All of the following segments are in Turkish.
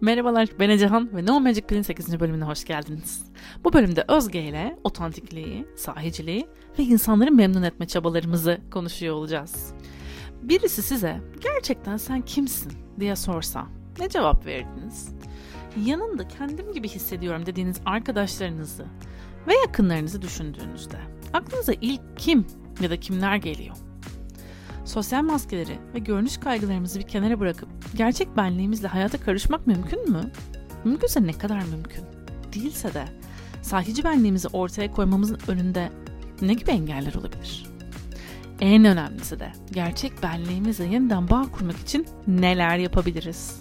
Merhabalar ben Ecehan ve No Magic Pill'in 8. bölümüne hoş geldiniz. Bu bölümde Özge ile otantikliği, sahiciliği ve insanları memnun etme çabalarımızı konuşuyor olacağız. Birisi size gerçekten sen kimsin diye sorsa ne cevap verdiniz? Yanında kendim gibi hissediyorum dediğiniz arkadaşlarınızı ve yakınlarınızı düşündüğünüzde aklınıza ilk kim ya da kimler geliyor? Sosyal maskeleri ve görünüş kaygılarımızı bir kenara bırakıp gerçek benliğimizle hayata karışmak mümkün mü? Mümkünse ne kadar mümkün? Değilse de sahici benliğimizi ortaya koymamızın önünde ne gibi engeller olabilir? En önemlisi de gerçek benliğimizle yeniden bağ kurmak için neler yapabiliriz?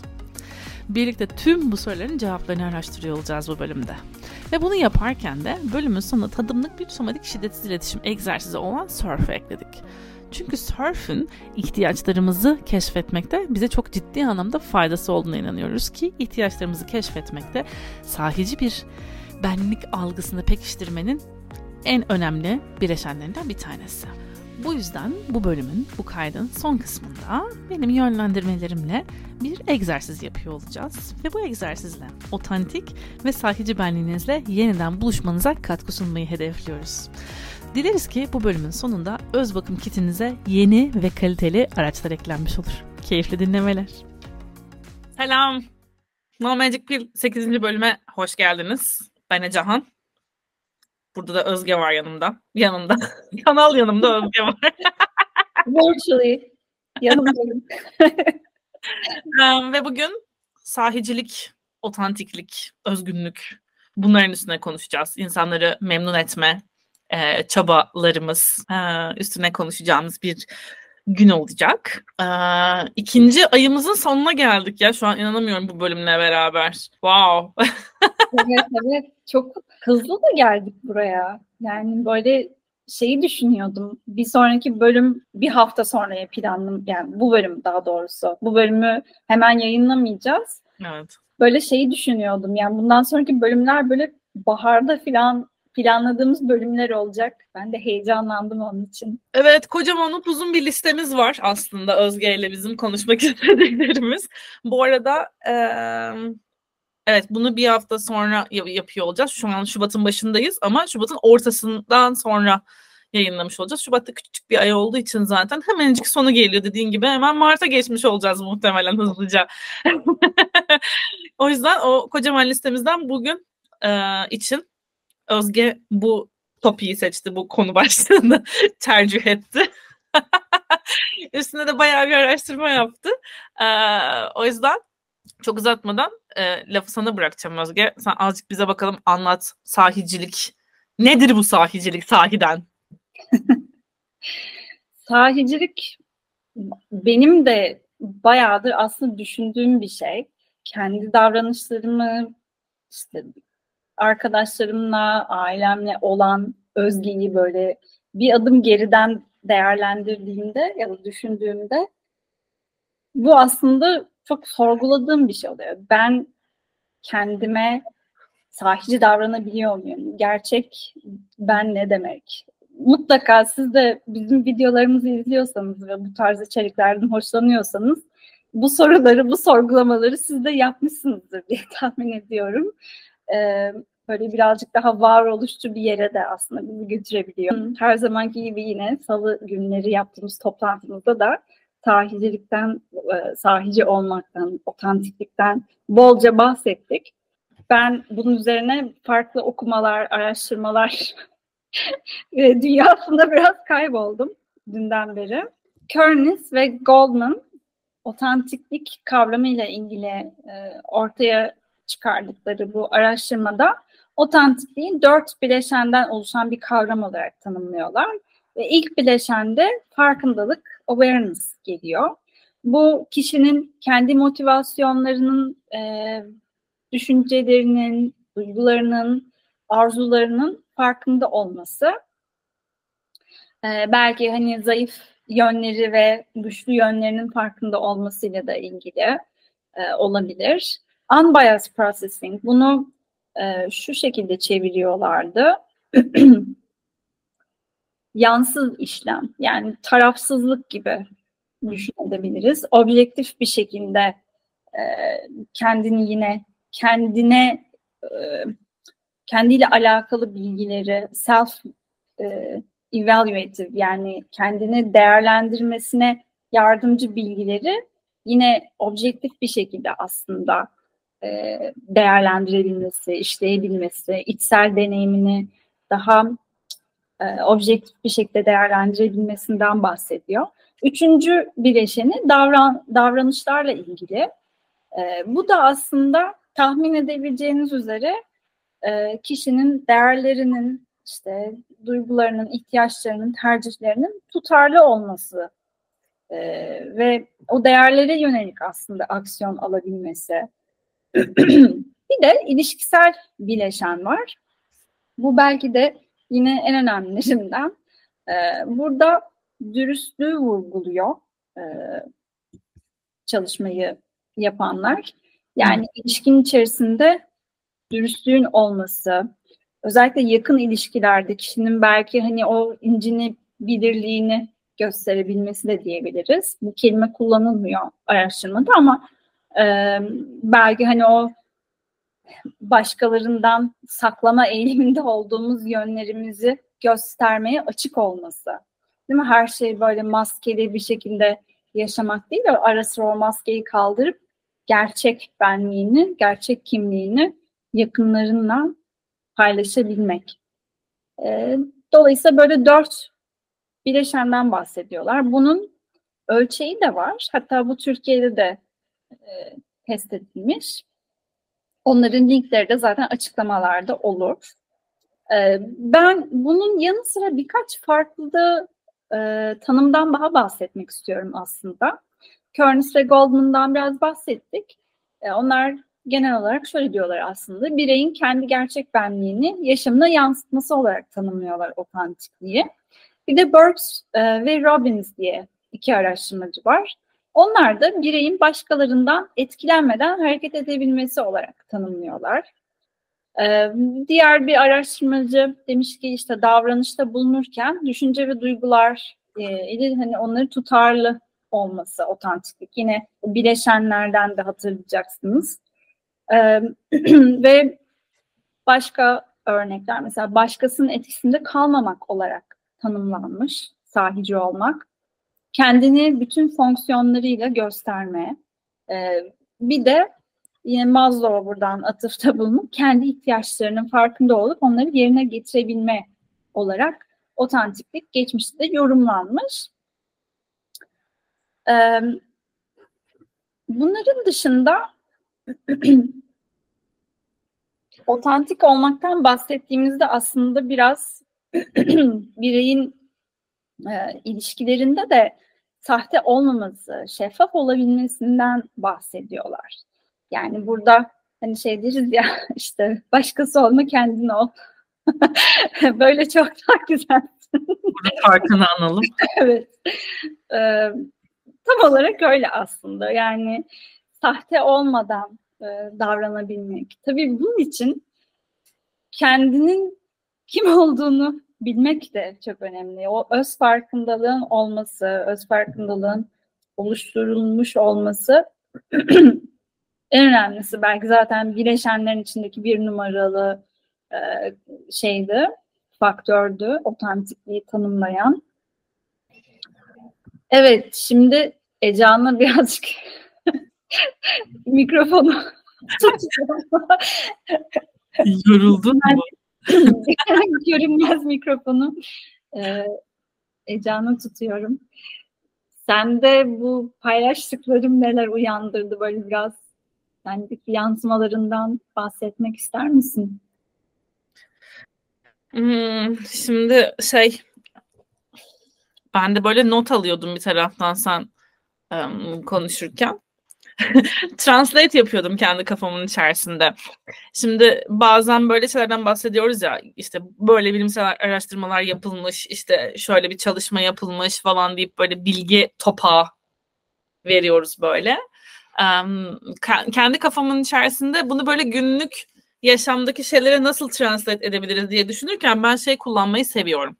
Birlikte tüm bu soruların cevaplarını araştırıyor olacağız bu bölümde. Ve bunu yaparken de bölümün sonunda tadımlık bir somatik şiddetsiz iletişim egzersizi olan surf'ı ekledik. Çünkü surf'ün ihtiyaçlarımızı keşfetmekte bize çok ciddi anlamda faydası olduğuna inanıyoruz ki ihtiyaçlarımızı keşfetmekte sahici bir benlik algısını pekiştirmenin en önemli bileşenlerinden bir tanesi. Bu yüzden bu bölümün, bu kaydın son kısmında benim yönlendirmelerimle bir egzersiz yapıyor olacağız. Ve bu egzersizle otantik ve sahici benliğinizle yeniden buluşmanıza katkı sunmayı hedefliyoruz. Dileriz ki bu bölümün sonunda öz bakım kitinize yeni ve kaliteli araçlar eklenmiş olur. Keyifli dinlemeler. Selam. No Magic Pill 8. bölüme hoş geldiniz. Ben Ecahan. Burada da Özge var yanımda. Yanımda. Kanal yanımda Özge var. Virtually. Yanımdayım. um, ve bugün sahicilik, otantiklik, özgünlük bunların üstüne konuşacağız. İnsanları memnun etme, e, çabalarımız e, üstüne konuşacağımız bir gün olacak. E, ikinci ayımızın sonuna geldik ya. Şu an inanamıyorum bu bölümle beraber. Wow. evet evet. Çok hızlı da geldik buraya. Yani böyle şeyi düşünüyordum. Bir sonraki bölüm bir hafta sonraya planlı yani bu bölüm daha doğrusu. Bu bölümü hemen yayınlamayacağız. Evet. Böyle şeyi düşünüyordum. Yani bundan sonraki bölümler böyle baharda falan planladığımız bölümler olacak. Ben de heyecanlandım onun için. Evet kocaman uzun bir listemiz var aslında Özge ile bizim konuşmak istediklerimiz. Bu arada e, evet bunu bir hafta sonra yapıyor olacağız. Şu an Şubat'ın başındayız ama Şubat'ın ortasından sonra yayınlamış olacağız. Şubat'ta küçük bir ay olduğu için zaten hemencik sonu geliyor dediğin gibi hemen Mart'a geçmiş olacağız muhtemelen hızlıca. o yüzden o kocaman listemizden bugün e, için Özge bu topiği seçti, bu konu başlığını tercih etti. Üstüne de bayağı bir araştırma yaptı. Ee, o yüzden çok uzatmadan e, lafı sana bırakacağım Özge. Sen azıcık bize bakalım anlat sahicilik. Nedir bu sahicilik sahiden? sahicilik benim de bayağıdır aslında düşündüğüm bir şey. Kendi davranışlarımı işte arkadaşlarımla, ailemle olan özgeyi böyle bir adım geriden değerlendirdiğimde ya da düşündüğümde bu aslında çok sorguladığım bir şey oluyor. Ben kendime sahici davranabiliyor muyum? Gerçek ben ne demek? Mutlaka siz de bizim videolarımızı izliyorsanız ve bu tarz içeriklerden hoşlanıyorsanız bu soruları, bu sorgulamaları siz de yapmışsınızdır diye tahmin ediyorum e, böyle birazcık daha varoluşçu bir yere de aslında bizi götürebiliyor. Her zamanki gibi yine salı günleri yaptığımız toplantımızda da sahicilikten, e, sahici olmaktan, otantiklikten bolca bahsettik. Ben bunun üzerine farklı okumalar, araştırmalar dünyasında biraz kayboldum dünden beri. Kearns ve Goldman otantiklik kavramıyla ilgili e, ortaya çıkardıkları bu araştırmada otantikliği dört bileşenden oluşan bir kavram olarak tanımlıyorlar. Ve ilk bileşende farkındalık, awareness geliyor. Bu kişinin kendi motivasyonlarının, e, düşüncelerinin, duygularının, arzularının farkında olması. E, belki hani zayıf yönleri ve güçlü yönlerinin farkında olmasıyla da ilgili e, olabilir. Unbiased processing bunu e, şu şekilde çeviriyorlardı. Yansız işlem yani tarafsızlık gibi düşünebiliriz. Objektif bir şekilde e, kendini yine kendine e, kendiyle alakalı bilgileri self e, evaluative yani kendini değerlendirmesine yardımcı bilgileri yine objektif bir şekilde aslında e, değerlendirebilmesi, işleyebilmesi, içsel deneyimini daha e, objektif bir şekilde değerlendirebilmesinden bahsediyor. Üçüncü bileşeni davran, davranışlarla ilgili. E, bu da aslında tahmin edebileceğiniz üzere e, kişinin değerlerinin, işte duygularının, ihtiyaçlarının, tercihlerinin tutarlı olması e, ve o değerlere yönelik aslında aksiyon alabilmesi. Bir de ilişkisel bileşen var. Bu belki de yine en önemlilerinden. E, burada dürüstlüğü vurguluyor e, çalışmayı yapanlar. Yani ilişkin içerisinde dürüstlüğün olması, özellikle yakın ilişkilerde kişinin belki hani o incini bilirliğini gösterebilmesi de diyebiliriz. Bu kelime kullanılmıyor araştırmada ama e, belki hani o başkalarından saklama eğiliminde olduğumuz yönlerimizi göstermeye açık olması. Değil mi? Her şey böyle maskeli bir şekilde yaşamak değil de ara sıra o maskeyi kaldırıp gerçek benliğini, gerçek kimliğini yakınlarınla paylaşabilmek. E, dolayısıyla böyle dört bileşenden bahsediyorlar. Bunun ölçeği de var. Hatta bu Türkiye'de de e, test edilmiş. Onların linkleri de zaten açıklamalarda olur. E, ben bunun yanı sıra birkaç farklı da, e, tanımdan daha bahsetmek istiyorum aslında. Kearns ve Goldman'dan biraz bahsettik. Onlar genel olarak şöyle diyorlar aslında. Bireyin kendi gerçek benliğini yaşamına yansıtması olarak tanımlıyorlar otantikliği. Bir de Burks ve Robbins diye iki araştırmacı var. Onlar da bireyin başkalarından etkilenmeden hareket edebilmesi olarak tanımlıyorlar. Ee, diğer bir araştırmacı demiş ki işte davranışta bulunurken düşünce ve duygular e, ile hani onları tutarlı olması, otantiklik. Yine bileşenlerden de hatırlayacaksınız. Ee, ve başka örnekler mesela başkasının etkisinde kalmamak olarak tanımlanmış sahici olmak. Kendini bütün fonksiyonlarıyla gösterme. Ee, bir de yine Maslow'a buradan atıfta bulunup kendi ihtiyaçlarının farkında olup onları yerine getirebilme olarak otantiklik geçmişte de yorumlanmış. Ee, bunların dışında otantik olmaktan bahsettiğimizde aslında biraz bireyin e, ilişkilerinde de sahte olmaması, şeffaf olabilmesinden bahsediyorlar. Yani burada hani şey deriz ya işte başkası olma kendin ol. Böyle çok daha güzel. Burada farkını analım. evet. Ee, tam olarak öyle aslında. Yani sahte olmadan e, davranabilmek. Tabii bunun için kendinin kim olduğunu bilmek de çok önemli. O öz farkındalığın olması, öz farkındalığın oluşturulmuş olması en önemlisi belki zaten bileşenlerin içindeki bir numaralı e, şeydi, faktördü, otantikliği tanımlayan. Evet, şimdi Ece'nin birazcık mikrofonu Yoruldun mu? Görünmez mikrofonu e, Ecan'a tutuyorum. Sen de bu paylaştıklarım neler uyandırdı böyle biraz sendeki yansımalarından bahsetmek ister misin? Hmm, şimdi şey ben de böyle not alıyordum bir taraftan sen um, konuşurken. translate yapıyordum kendi kafamın içerisinde. Şimdi bazen böyle şeylerden bahsediyoruz ya işte böyle bilimsel araştırmalar yapılmış işte şöyle bir çalışma yapılmış falan deyip böyle bilgi topağı veriyoruz böyle. Um, kendi kafamın içerisinde bunu böyle günlük yaşamdaki şeylere nasıl translate edebiliriz diye düşünürken ben şey kullanmayı seviyorum.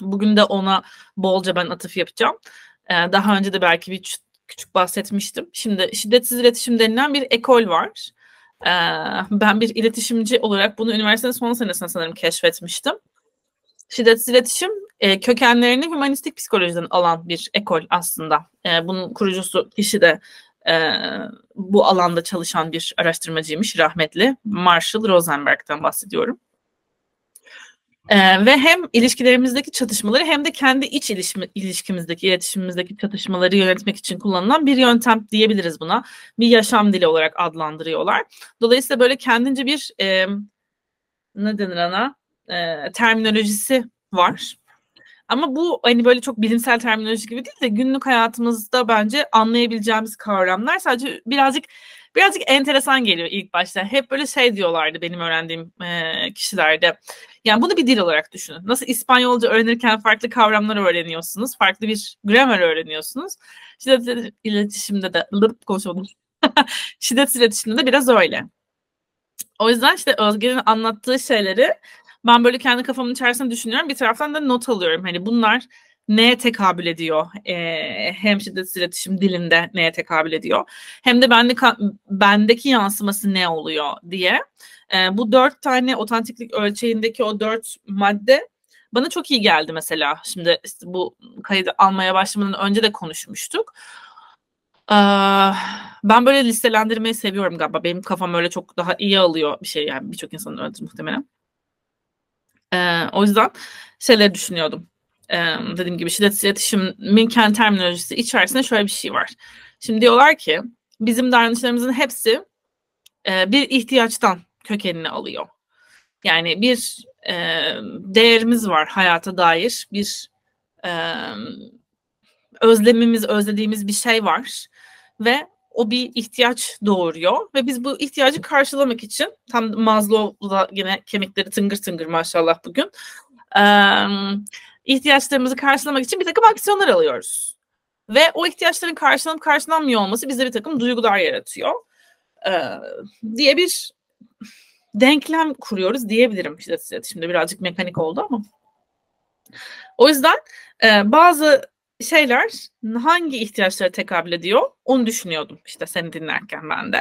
Bugün de ona bolca ben atıf yapacağım. Ee, daha önce de belki bir küçük bahsetmiştim. Şimdi şiddetsiz iletişim denilen bir ekol var. Ee, ben bir iletişimci olarak bunu üniversitenin son senesinde sanırım keşfetmiştim. Şiddetsiz iletişim e, kökenlerini humanistik psikolojiden alan bir ekol aslında. E, bunun kurucusu kişi de e, bu alanda çalışan bir araştırmacıymış rahmetli. Marshall Rosenberg'den bahsediyorum. Ee, ve hem ilişkilerimizdeki çatışmaları hem de kendi iç ilişki, ilişkimizdeki, iletişimimizdeki çatışmaları yönetmek için kullanılan bir yöntem diyebiliriz buna. Bir yaşam dili olarak adlandırıyorlar. Dolayısıyla böyle kendince bir e, ne denir ana e, terminolojisi var. Ama bu hani böyle çok bilimsel terminoloji gibi değil de günlük hayatımızda bence anlayabileceğimiz kavramlar sadece birazcık birazcık enteresan geliyor ilk başta. Hep böyle şey diyorlardı benim öğrendiğim e, kişilerde. Yani bunu bir dil olarak düşünün. Nasıl İspanyolca öğrenirken farklı kavramlar öğreniyorsunuz. Farklı bir gramer öğreniyorsunuz. Şiddet iletişimde de konuşamadım. Şiddet iletişimde de biraz öyle. O yüzden işte Özge'nin anlattığı şeyleri ben böyle kendi kafamın içerisinde düşünüyorum. Bir taraftan da not alıyorum. Hani bunlar neye tekabül ediyor? Ee, hem şiddet iletişim dilinde neye tekabül ediyor? Hem de bende, bendeki yansıması ne oluyor diye. Ee, bu dört tane otantiklik ölçeğindeki o dört madde bana çok iyi geldi mesela. Şimdi işte bu kaydı almaya başlamadan önce de konuşmuştuk. Ee, ben böyle listelendirmeyi seviyorum galiba. Benim kafam öyle çok daha iyi alıyor bir şey yani birçok insanın öyledir muhtemelen. Ee, o yüzden şeyleri düşünüyordum e, dediğim gibi şiddet iletişimin kendi terminolojisi içerisinde şöyle bir şey var. Şimdi diyorlar ki bizim davranışlarımızın hepsi e, bir ihtiyaçtan kökenini alıyor. Yani bir e, değerimiz var hayata dair bir e, özlemimiz, özlediğimiz bir şey var ve o bir ihtiyaç doğuruyor ve biz bu ihtiyacı karşılamak için tam Maslow'da yine kemikleri tıngır tıngır maşallah bugün ihtiyaçlarımızı karşılamak için bir takım aksiyonlar alıyoruz. Ve o ihtiyaçların karşılanıp karşılanmıyor olması bizde bir takım duygular yaratıyor. Ee, diye bir denklem kuruyoruz diyebilirim. İşte şimdi birazcık mekanik oldu ama. O yüzden e, bazı şeyler hangi ihtiyaçlara tekabül ediyor onu düşünüyordum işte seni dinlerken ben de.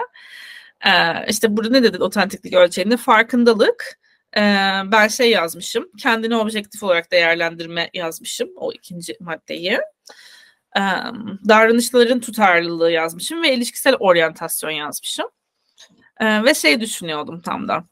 Ee, işte burada ne dedi otantiklik ölçeğinde farkındalık, ee, ben şey yazmışım. Kendini objektif olarak değerlendirme yazmışım. O ikinci maddeyi. Ee, davranışların tutarlılığı yazmışım ve ilişkisel oryantasyon yazmışım. Ee, ve şey düşünüyordum tam da.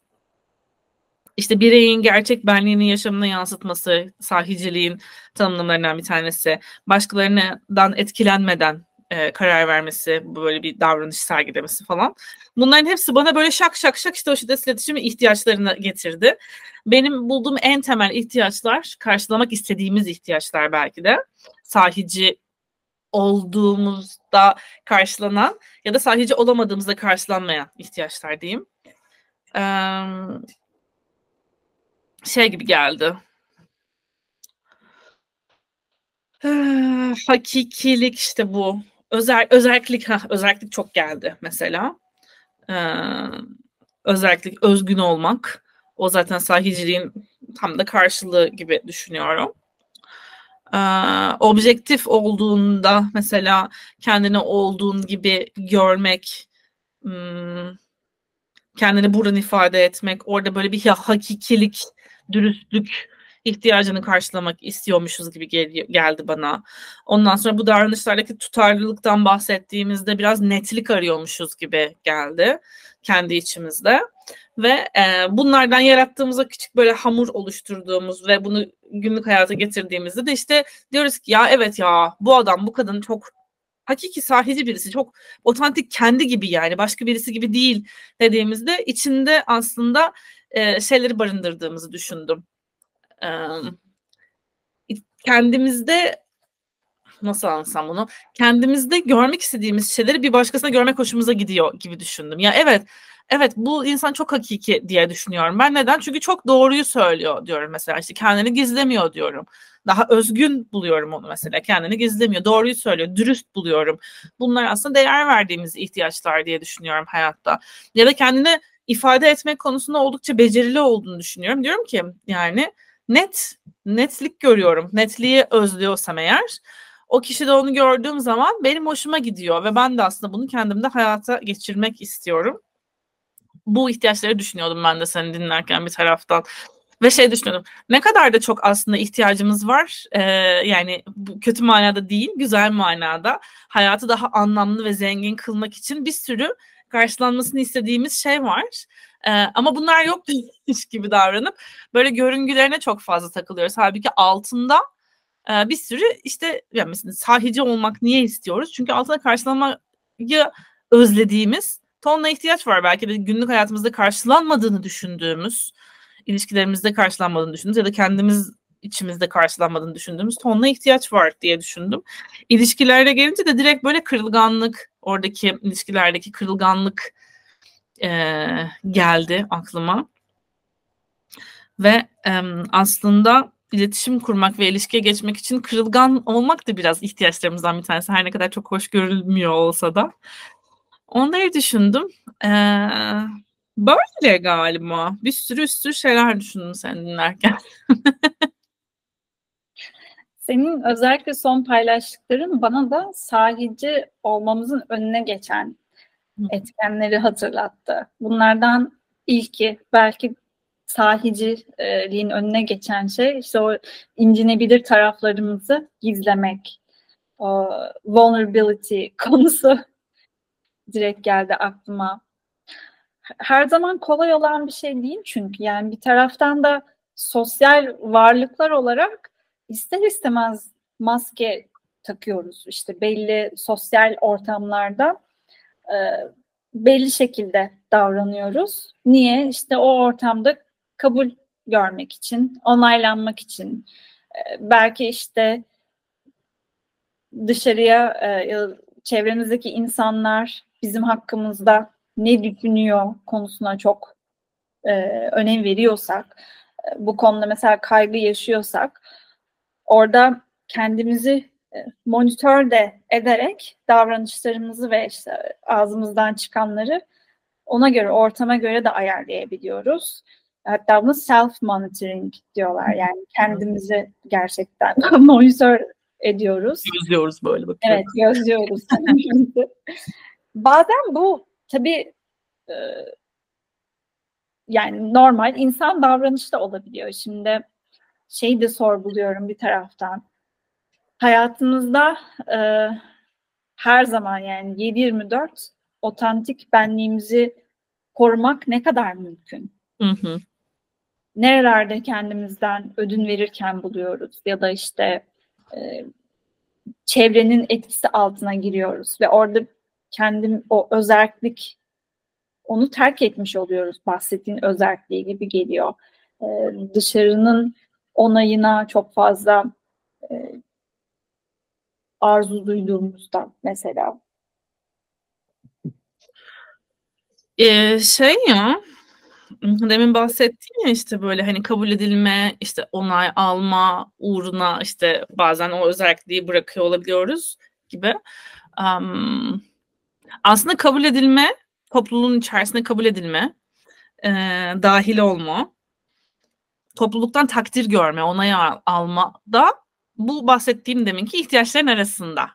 İşte bireyin gerçek benliğini yaşamına yansıtması, sahiciliğin tanımlarından bir tanesi. Başkalarından etkilenmeden e, karar vermesi, böyle bir davranış sergilemesi falan. Bunların hepsi bana böyle şak şak şak işte o şiddet iletişimi ihtiyaçlarını getirdi. Benim bulduğum en temel ihtiyaçlar, karşılamak istediğimiz ihtiyaçlar belki de. Sahici olduğumuzda karşılanan ya da sahici olamadığımızda karşılanmayan ihtiyaçlar diyeyim. Ee, şey gibi geldi. Ee, hakikilik işte bu özel özellik ha özellik çok geldi mesela. Ee, özellik özgün olmak. O zaten sahiciliğin tam da karşılığı gibi düşünüyorum. Ee, objektif olduğunda mesela kendini olduğun gibi görmek, hmm, kendini buradan ifade etmek, orada böyle bir hakikilik, dürüstlük ihtiyacını karşılamak istiyormuşuz gibi gel- geldi bana. Ondan sonra bu davranışlardaki tutarlılıktan bahsettiğimizde biraz netlik arıyormuşuz gibi geldi kendi içimizde. Ve e, bunlardan yarattığımızda küçük böyle hamur oluşturduğumuz ve bunu günlük hayata getirdiğimizde de işte diyoruz ki ya evet ya bu adam bu kadın çok hakiki sahici birisi çok otantik kendi gibi yani başka birisi gibi değil. dediğimizde içinde aslında e, şeyleri barındırdığımızı düşündüm. Kendimizde nasıl anlatsam bunu kendimizde görmek istediğimiz şeyleri bir başkasına görmek hoşumuza gidiyor gibi düşündüm. Ya evet evet bu insan çok hakiki diye düşünüyorum. Ben neden? Çünkü çok doğruyu söylüyor diyorum mesela. işte kendini gizlemiyor diyorum. Daha özgün buluyorum onu mesela. Kendini gizlemiyor. Doğruyu söylüyor. Dürüst buluyorum. Bunlar aslında değer verdiğimiz ihtiyaçlar diye düşünüyorum hayatta. Ya da kendini ifade etmek konusunda oldukça becerili olduğunu düşünüyorum. Diyorum ki yani net netlik görüyorum. Netliği özlüyorsam eğer o kişide onu gördüğüm zaman benim hoşuma gidiyor ve ben de aslında bunu kendimde hayata geçirmek istiyorum. Bu ihtiyaçları düşünüyordum ben de seni dinlerken bir taraftan. Ve şey düşünüyordum. Ne kadar da çok aslında ihtiyacımız var. Ee, yani bu kötü manada değil, güzel manada. Hayatı daha anlamlı ve zengin kılmak için bir sürü karşılanmasını istediğimiz şey var. Ee, ama bunlar yok gibi davranıp böyle görüngülerine çok fazla takılıyoruz. Halbuki altında e, bir sürü işte yani mesela sahici olmak niye istiyoruz? Çünkü altına karşılamayı özlediğimiz tonla ihtiyaç var. Belki de günlük hayatımızda karşılanmadığını düşündüğümüz, ilişkilerimizde karşılanmadığını düşündüğümüz ya da kendimiz içimizde karşılanmadığını düşündüğümüz tonla ihtiyaç var diye düşündüm. İlişkilerde gelince de direkt böyle kırılganlık, oradaki ilişkilerdeki kırılganlık e, geldi aklıma. Ve e, aslında iletişim kurmak ve ilişkiye geçmek için kırılgan olmak da biraz ihtiyaçlarımızdan bir tanesi. Her ne kadar çok hoş görülmüyor olsa da. Onları düşündüm. Ee, böyle galiba. Bir sürü üstü şeyler düşündüm sen dinlerken. Senin özellikle son paylaştıkların bana da sahici olmamızın önüne geçen etkenleri hatırlattı. Bunlardan ilki belki sahiciliğin önüne geçen şey işte o incinebilir taraflarımızı gizlemek. O vulnerability konusu direkt geldi aklıma. Her zaman kolay olan bir şey değil çünkü yani bir taraftan da sosyal varlıklar olarak ister istemez maske takıyoruz. İşte belli sosyal ortamlarda e, belli şekilde davranıyoruz. Niye? İşte o ortamda kabul görmek için, onaylanmak için. E, belki işte dışarıya e, çevremizdeki insanlar bizim hakkımızda ne düşünüyor konusuna çok e, önem veriyorsak, bu konuda mesela kaygı yaşıyorsak, orada kendimizi monitör de ederek davranışlarımızı ve işte ağzımızdan çıkanları ona göre, ortama göre de ayarlayabiliyoruz. Hatta bunu self monitoring diyorlar. Yani kendimizi gerçekten monitör ediyoruz. Gözlüyoruz böyle bakıyoruz. Evet, gözlüyoruz. Bazen bu tabii e, yani normal insan davranışı da olabiliyor. Şimdi şey de sorguluyorum bir taraftan. Hayatımızda e, her zaman yani 7-24 otantik benliğimizi korumak ne kadar mümkün? Hı hı. Nerelerde kendimizden ödün verirken buluyoruz ya da işte e, çevrenin etkisi altına giriyoruz ve orada kendim o özellik onu terk etmiş oluyoruz bahsettiğin özelliği gibi geliyor. E, dışarının onayına çok fazla e, arzu duyduğumuzda mesela. Ee, şey ya demin bahsettiğim ya işte böyle hani kabul edilme, işte onay alma uğruna işte bazen o özelliği bırakıyor olabiliyoruz gibi. Um, aslında kabul edilme, topluluğun içerisinde kabul edilme, e, dahil olma, topluluktan takdir görme, onay alma da bu bahsettiğim deminki ihtiyaçların arasında.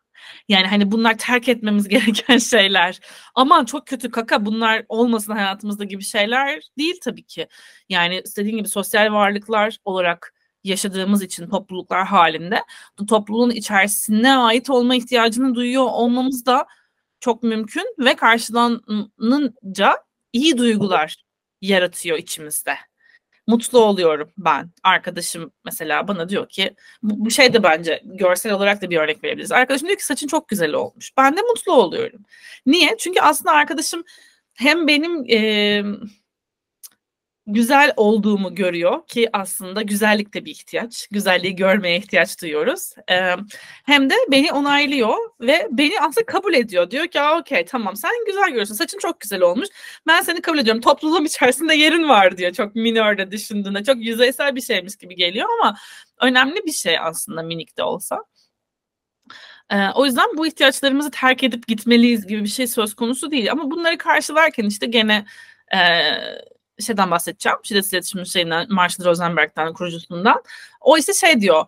Yani hani bunlar terk etmemiz gereken şeyler. Aman çok kötü kaka bunlar olmasın hayatımızda gibi şeyler değil tabii ki. Yani istediğin gibi sosyal varlıklar olarak yaşadığımız için topluluklar halinde topluluğun içerisine ait olma ihtiyacını duyuyor olmamız da çok mümkün ve karşılanınca iyi duygular yaratıyor içimizde mutlu oluyorum ben. Arkadaşım mesela bana diyor ki bu, bu şey de bence görsel olarak da bir örnek verebiliriz. Arkadaşım diyor ki saçın çok güzel olmuş. Ben de mutlu oluyorum. Niye? Çünkü aslında arkadaşım hem benim e, güzel olduğumu görüyor ki aslında güzellik de bir ihtiyaç. Güzelliği görmeye ihtiyaç duyuyoruz. Ee, hem de beni onaylıyor ve beni aslında kabul ediyor. Diyor ki okey tamam sen güzel görüyorsun. Saçın çok güzel olmuş. Ben seni kabul ediyorum. Topluluğum içerisinde yerin var diyor. Çok minörde düşündüğünde. Çok yüzeysel bir şeymiş gibi geliyor ama önemli bir şey aslında minik de olsa. Ee, o yüzden bu ihtiyaçlarımızı terk edip gitmeliyiz gibi bir şey söz konusu değil. Ama bunları karşılarken işte gene e, şeyden bahsedeceğim. Şiddet İletişim şeyinden Marshall Rosenberg'den kurucusundan. O ise şey diyor.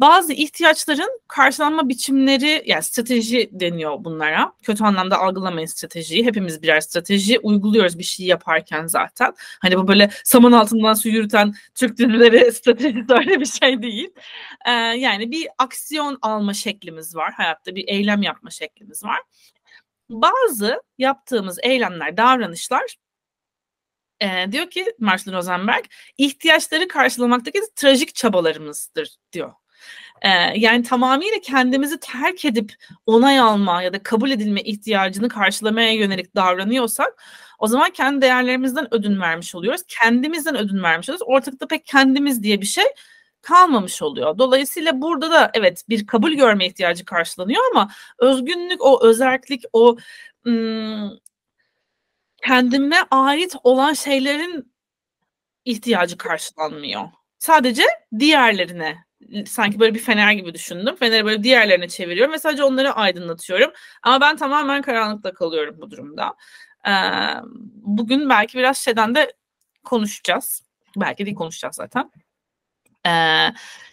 bazı ihtiyaçların karşılanma biçimleri yani strateji deniyor bunlara. Kötü anlamda algılamayın stratejiyi. Hepimiz birer strateji uyguluyoruz bir şey yaparken zaten. Hani bu böyle saman altından su yürüten Türk dizileri stratejisi öyle bir şey değil. Ee, yani bir aksiyon alma şeklimiz var. Hayatta bir eylem yapma şeklimiz var. Bazı yaptığımız eylemler, davranışlar e, diyor ki Marshall Rosenberg ihtiyaçları karşılamaktaki trajik çabalarımızdır diyor. E, yani tamamıyla kendimizi terk edip onay alma ya da kabul edilme ihtiyacını karşılamaya yönelik davranıyorsak o zaman kendi değerlerimizden ödün vermiş oluyoruz. Kendimizden ödün vermiş oluyoruz. Ortakta pek kendimiz diye bir şey kalmamış oluyor. Dolayısıyla burada da evet bir kabul görme ihtiyacı karşılanıyor ama özgünlük, o özellik, o ım, kendime ait olan şeylerin ihtiyacı karşılanmıyor. Sadece diğerlerine sanki böyle bir fener gibi düşündüm. Feneri böyle diğerlerine çeviriyorum ve sadece onları aydınlatıyorum. Ama ben tamamen karanlıkta kalıyorum bu durumda. Ee, bugün belki biraz şeyden de konuşacağız. Belki değil konuşacağız zaten. Ee,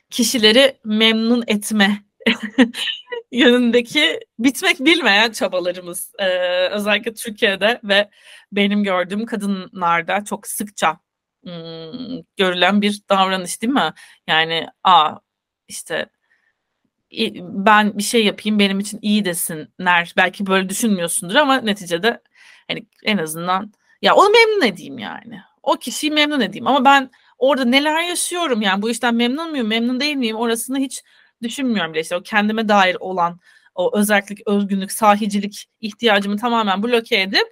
kişileri memnun etme yönündeki bitmek bilmeyen çabalarımız ee, özellikle Türkiye'de ve benim gördüğüm kadınlarda çok sıkça ım, görülen bir davranış değil mi? Yani a işte ben bir şey yapayım benim için iyi desinler. Belki böyle düşünmüyorsundur ama neticede hani en azından ya onu memnun edeyim yani. O kişiyi memnun edeyim ama ben orada neler yaşıyorum yani bu işten memnun muyum memnun değil miyim orasını hiç düşünmüyorum bile işte o kendime dair olan o özellik, özgünlük, sahicilik ihtiyacımı tamamen bloke edip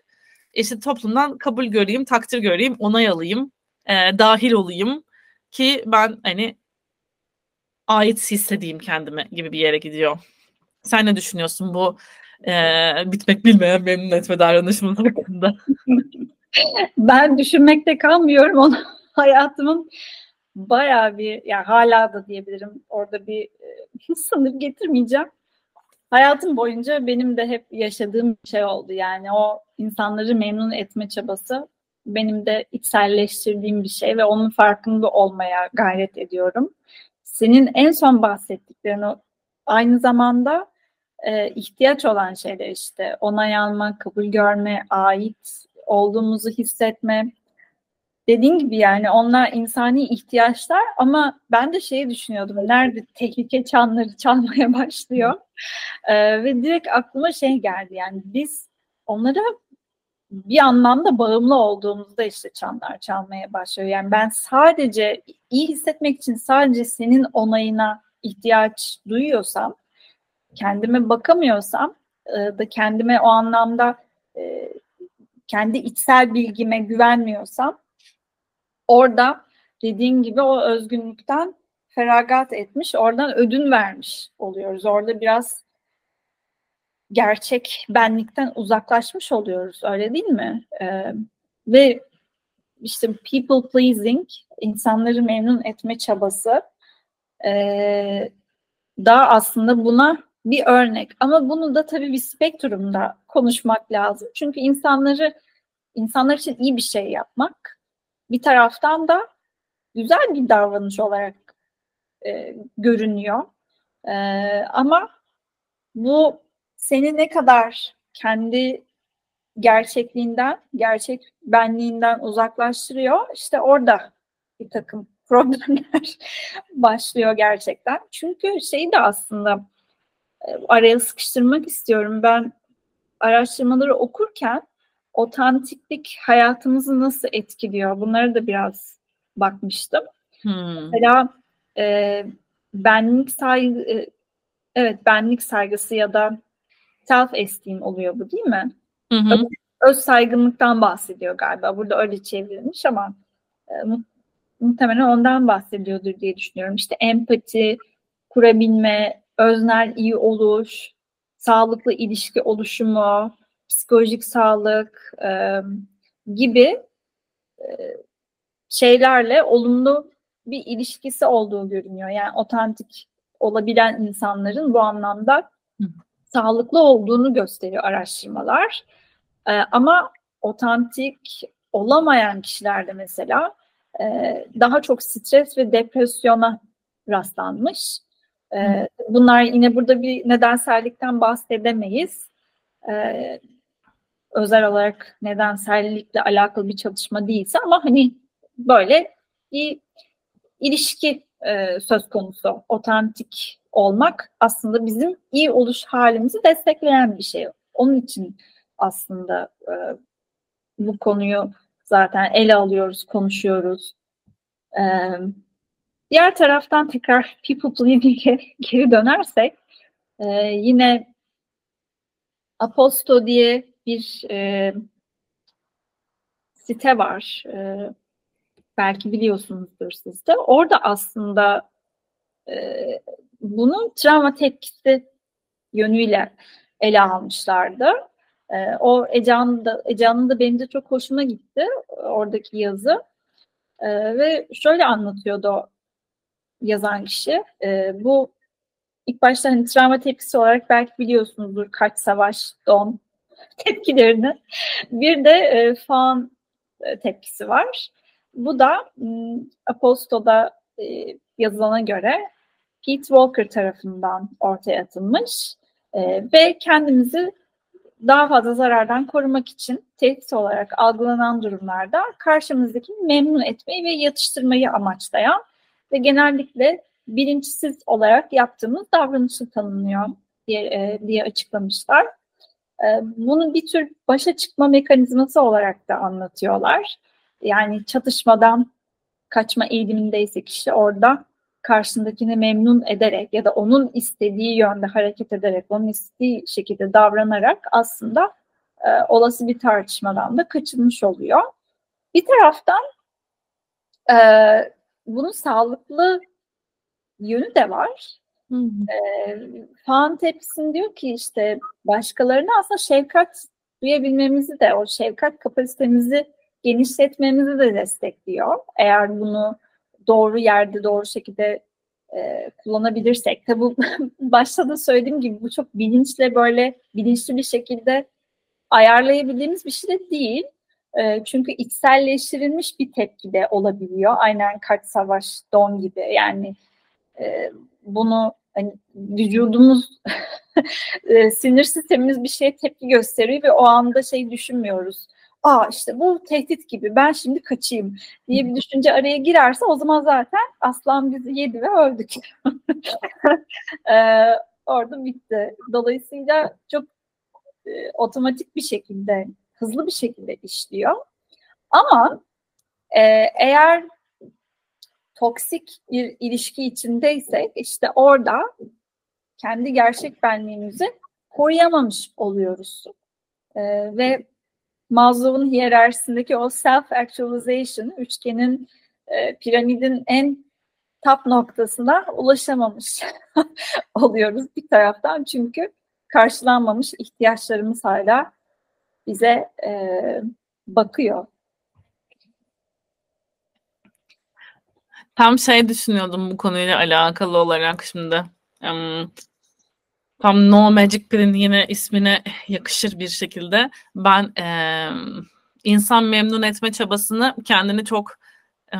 işte toplumdan kabul göreyim, takdir göreyim, onay alayım, e, dahil olayım ki ben hani ait hissedeyim kendime gibi bir yere gidiyor. Sen ne düşünüyorsun bu e, bitmek bilmeyen memnun etme davranışımız hakkında? ben düşünmekte kalmıyorum onu hayatımın bayağı bir yani hala da diyebilirim orada bir e, sınır getirmeyeceğim. Hayatım boyunca benim de hep yaşadığım bir şey oldu. Yani o insanları memnun etme çabası benim de içselleştirdiğim bir şey ve onun farkında olmaya gayret ediyorum. Senin en son bahsettiklerin o aynı zamanda e, ihtiyaç olan şeyler işte onay alma, kabul görme, ait olduğumuzu hissetme, dediğin gibi yani onlar insani ihtiyaçlar ama ben de şeyi düşünüyordum. Nerede tehlike çanları çalmaya başlıyor. Ee, ve direkt aklıma şey geldi yani biz onlara bir anlamda bağımlı olduğumuzda işte çanlar çalmaya başlıyor. Yani ben sadece iyi hissetmek için sadece senin onayına ihtiyaç duyuyorsam, kendime bakamıyorsam e, da kendime o anlamda e, kendi içsel bilgime güvenmiyorsam orada dediğin gibi o özgünlükten feragat etmiş, oradan ödün vermiş oluyoruz. Orada biraz gerçek benlikten uzaklaşmış oluyoruz, öyle değil mi? Ee, ve işte people pleasing, insanları memnun etme çabası e, da aslında buna bir örnek. Ama bunu da tabii bir spektrumda konuşmak lazım. Çünkü insanları insanlar için iyi bir şey yapmak bir taraftan da güzel bir davranış olarak e, görünüyor. E, ama bu seni ne kadar kendi gerçekliğinden, gerçek benliğinden uzaklaştırıyor. İşte orada bir takım problemler başlıyor gerçekten. Çünkü şeyi de aslında e, araya sıkıştırmak istiyorum. Ben araştırmaları okurken otantiklik hayatımızı nasıl etkiliyor? Bunları da biraz bakmıştım. Hmm. Mesela e, benlik saygı, e, evet benlik saygısı ya da self esteem oluyor bu değil mi? Hı hı. Öz, öz saygınlıktan bahsediyor galiba. Burada öyle çevrilmiş ama e, muhtemelen ondan bahsediyordur diye düşünüyorum. İşte empati, kurabilme, öznel iyi oluş, sağlıklı ilişki oluşumu, psikolojik sağlık e, gibi e, şeylerle olumlu bir ilişkisi olduğu görünüyor. Yani otantik olabilen insanların bu anlamda Hı. sağlıklı olduğunu gösteriyor araştırmalar. E, ama otantik olamayan kişilerde mesela e, daha çok stres ve depresyona rastlanmış. E, bunlar yine burada bir nedensellikten bahsedemeyiz. E, özel olarak nedensellikle alakalı bir çalışma değilse ama hani böyle bir ilişki e, söz konusu. Otantik olmak aslında bizim iyi oluş halimizi destekleyen bir şey. Onun için aslında e, bu konuyu zaten ele alıyoruz, konuşuyoruz. E, diğer taraftan tekrar people pleasing'e geri dönersek e, yine Aposto diye bir e, site var. E, belki biliyorsunuzdur siz de. Orada aslında e, bunun travma tepkisi yönüyle ele almışlardı. E, o Ece'nin da, Ece'nin benim de çok hoşuma gitti oradaki yazı. E, ve şöyle anlatıyordu yazan kişi. E, bu ilk başta hani travma tepkisi olarak belki biliyorsunuzdur kaç savaş, don tepkilerini. Bir de e, fan e, tepkisi var. Bu da Aposto'da e, yazılana göre Pete Walker tarafından ortaya atılmış e, ve kendimizi daha fazla zarardan korumak için tehdit olarak algılanan durumlarda karşımızdaki memnun etmeyi ve yatıştırmayı amaçlayan ve genellikle bilinçsiz olarak yaptığımız davranışı tanımlıyor diye, e, diye açıklamışlar. E, bunu bir tür başa çıkma mekanizması olarak da anlatıyorlar. Yani çatışmadan kaçma eğilimindeyse kişi orada karşısındakini memnun ederek ya da onun istediği yönde hareket ederek, onun istediği şekilde davranarak aslında e, olası bir tartışmadan da kaçınmış oluyor. Bir taraftan e, bunun sağlıklı yönü de var. Hı E, Fan tepsin diyor ki işte başkalarına aslında şefkat duyabilmemizi de, o şefkat kapasitemizi genişletmemizi de destekliyor. Eğer bunu doğru yerde, doğru şekilde e, kullanabilirsek. Tabi başta da söylediğim gibi bu çok bilinçle böyle bilinçli bir şekilde ayarlayabildiğimiz bir şey de değil. E, çünkü içselleştirilmiş bir tepki de olabiliyor. Aynen kaç savaş, don gibi. Yani e, bunu hani vücudumuz e, sinir sistemimiz bir şeye tepki gösteriyor ve o anda şey düşünmüyoruz aa işte bu tehdit gibi ben şimdi kaçayım diye bir düşünce araya girerse o zaman zaten aslan bizi yedi ve öldük. ee, orada bitti. Dolayısıyla çok e, otomatik bir şekilde, hızlı bir şekilde işliyor. Ama e, eğer toksik bir ilişki içindeysek işte orada kendi gerçek benliğimizi koruyamamış oluyoruz. E, ve Maslow'un hiyerarşisindeki o self-actualization, üçgenin e, piramidin en tap noktasına ulaşamamış oluyoruz bir taraftan. Çünkü karşılanmamış ihtiyaçlarımız hala bize e, bakıyor. Tam şey düşünüyordum bu konuyla alakalı olarak şimdi. Um, Tam No Magic Pill'in yine ismine yakışır bir şekilde ben e, insan memnun etme çabasını kendini çok e,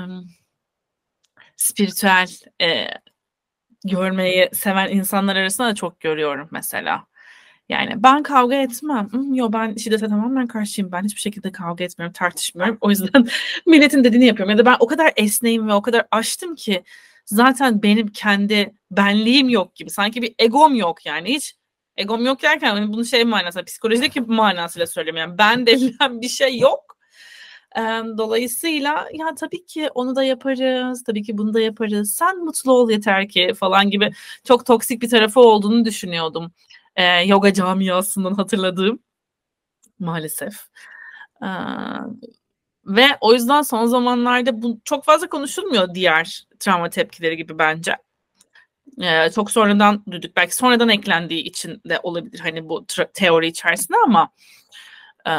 spiritüel e, görmeyi seven insanlar arasında da çok görüyorum mesela. Yani ben kavga etmem. Yo ben şiddete tamamen karşıyım. Ben hiçbir şekilde kavga etmiyorum, tartışmıyorum. O yüzden milletin dediğini yapıyorum. Ya da ben o kadar esneyim ve o kadar açtım ki zaten benim kendi benliğim yok gibi. Sanki bir egom yok yani hiç egom yok derken hani bunu şey manasıyla psikolojideki manasıyla söylüyorum yani ben denilen bir şey yok. Dolayısıyla ya tabii ki onu da yaparız, tabii ki bunu da yaparız. Sen mutlu ol yeter ki falan gibi çok toksik bir tarafı olduğunu düşünüyordum. Ee, yoga camiasından hatırladığım maalesef. Ee, ve o yüzden son zamanlarda bu çok fazla konuşulmuyor diğer travma tepkileri gibi bence. Ee, çok sonradan duyduk. Belki sonradan eklendiği için de olabilir hani bu teori içerisinde ama e,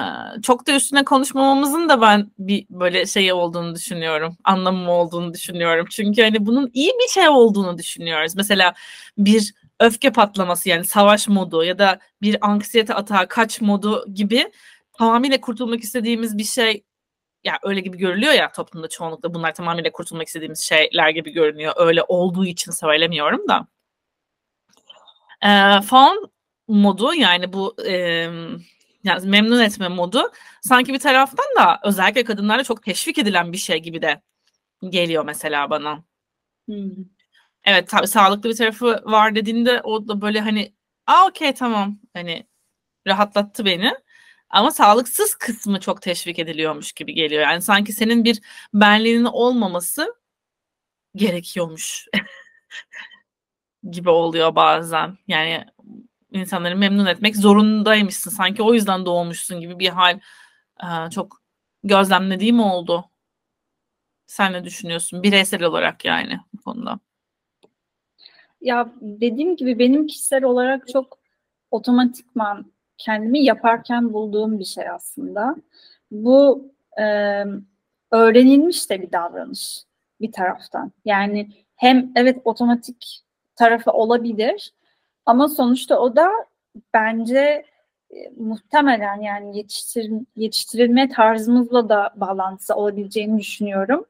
çok da üstüne konuşmamamızın da ben bir böyle şey olduğunu düşünüyorum. Anlamı olduğunu düşünüyorum. Çünkü hani bunun iyi bir şey olduğunu düşünüyoruz. Mesela bir öfke patlaması yani savaş modu ya da bir anksiyete atağı kaç modu gibi tamamıyla kurtulmak istediğimiz bir şey ya öyle gibi görülüyor ya toplumda çoğunlukla bunlar tamamıyla kurtulmak istediğimiz şeyler gibi görünüyor. Öyle olduğu için söylemiyorum da. E, fawn modu yani bu e, yani memnun etme modu sanki bir taraftan da özellikle kadınlara çok teşvik edilen bir şey gibi de geliyor mesela bana. Hmm. Evet tabii sağlıklı bir tarafı var dediğinde o da böyle hani aa okey tamam hani rahatlattı beni. Ama sağlıksız kısmı çok teşvik ediliyormuş gibi geliyor. Yani sanki senin bir benliğinin olmaması gerekiyormuş gibi oluyor bazen. Yani insanları memnun etmek zorundaymışsın. Sanki o yüzden doğmuşsun gibi bir hal çok gözlemlediğim oldu. Sen ne düşünüyorsun bireysel olarak yani bu konuda? Ya dediğim gibi benim kişisel olarak çok otomatikman kendimi yaparken bulduğum bir şey aslında. Bu e, öğrenilmiş de bir davranış bir taraftan. Yani hem evet otomatik tarafı olabilir ama sonuçta o da bence e, muhtemelen yani yetiştir, yetiştirilme tarzımızla da bağlantısı olabileceğini düşünüyorum.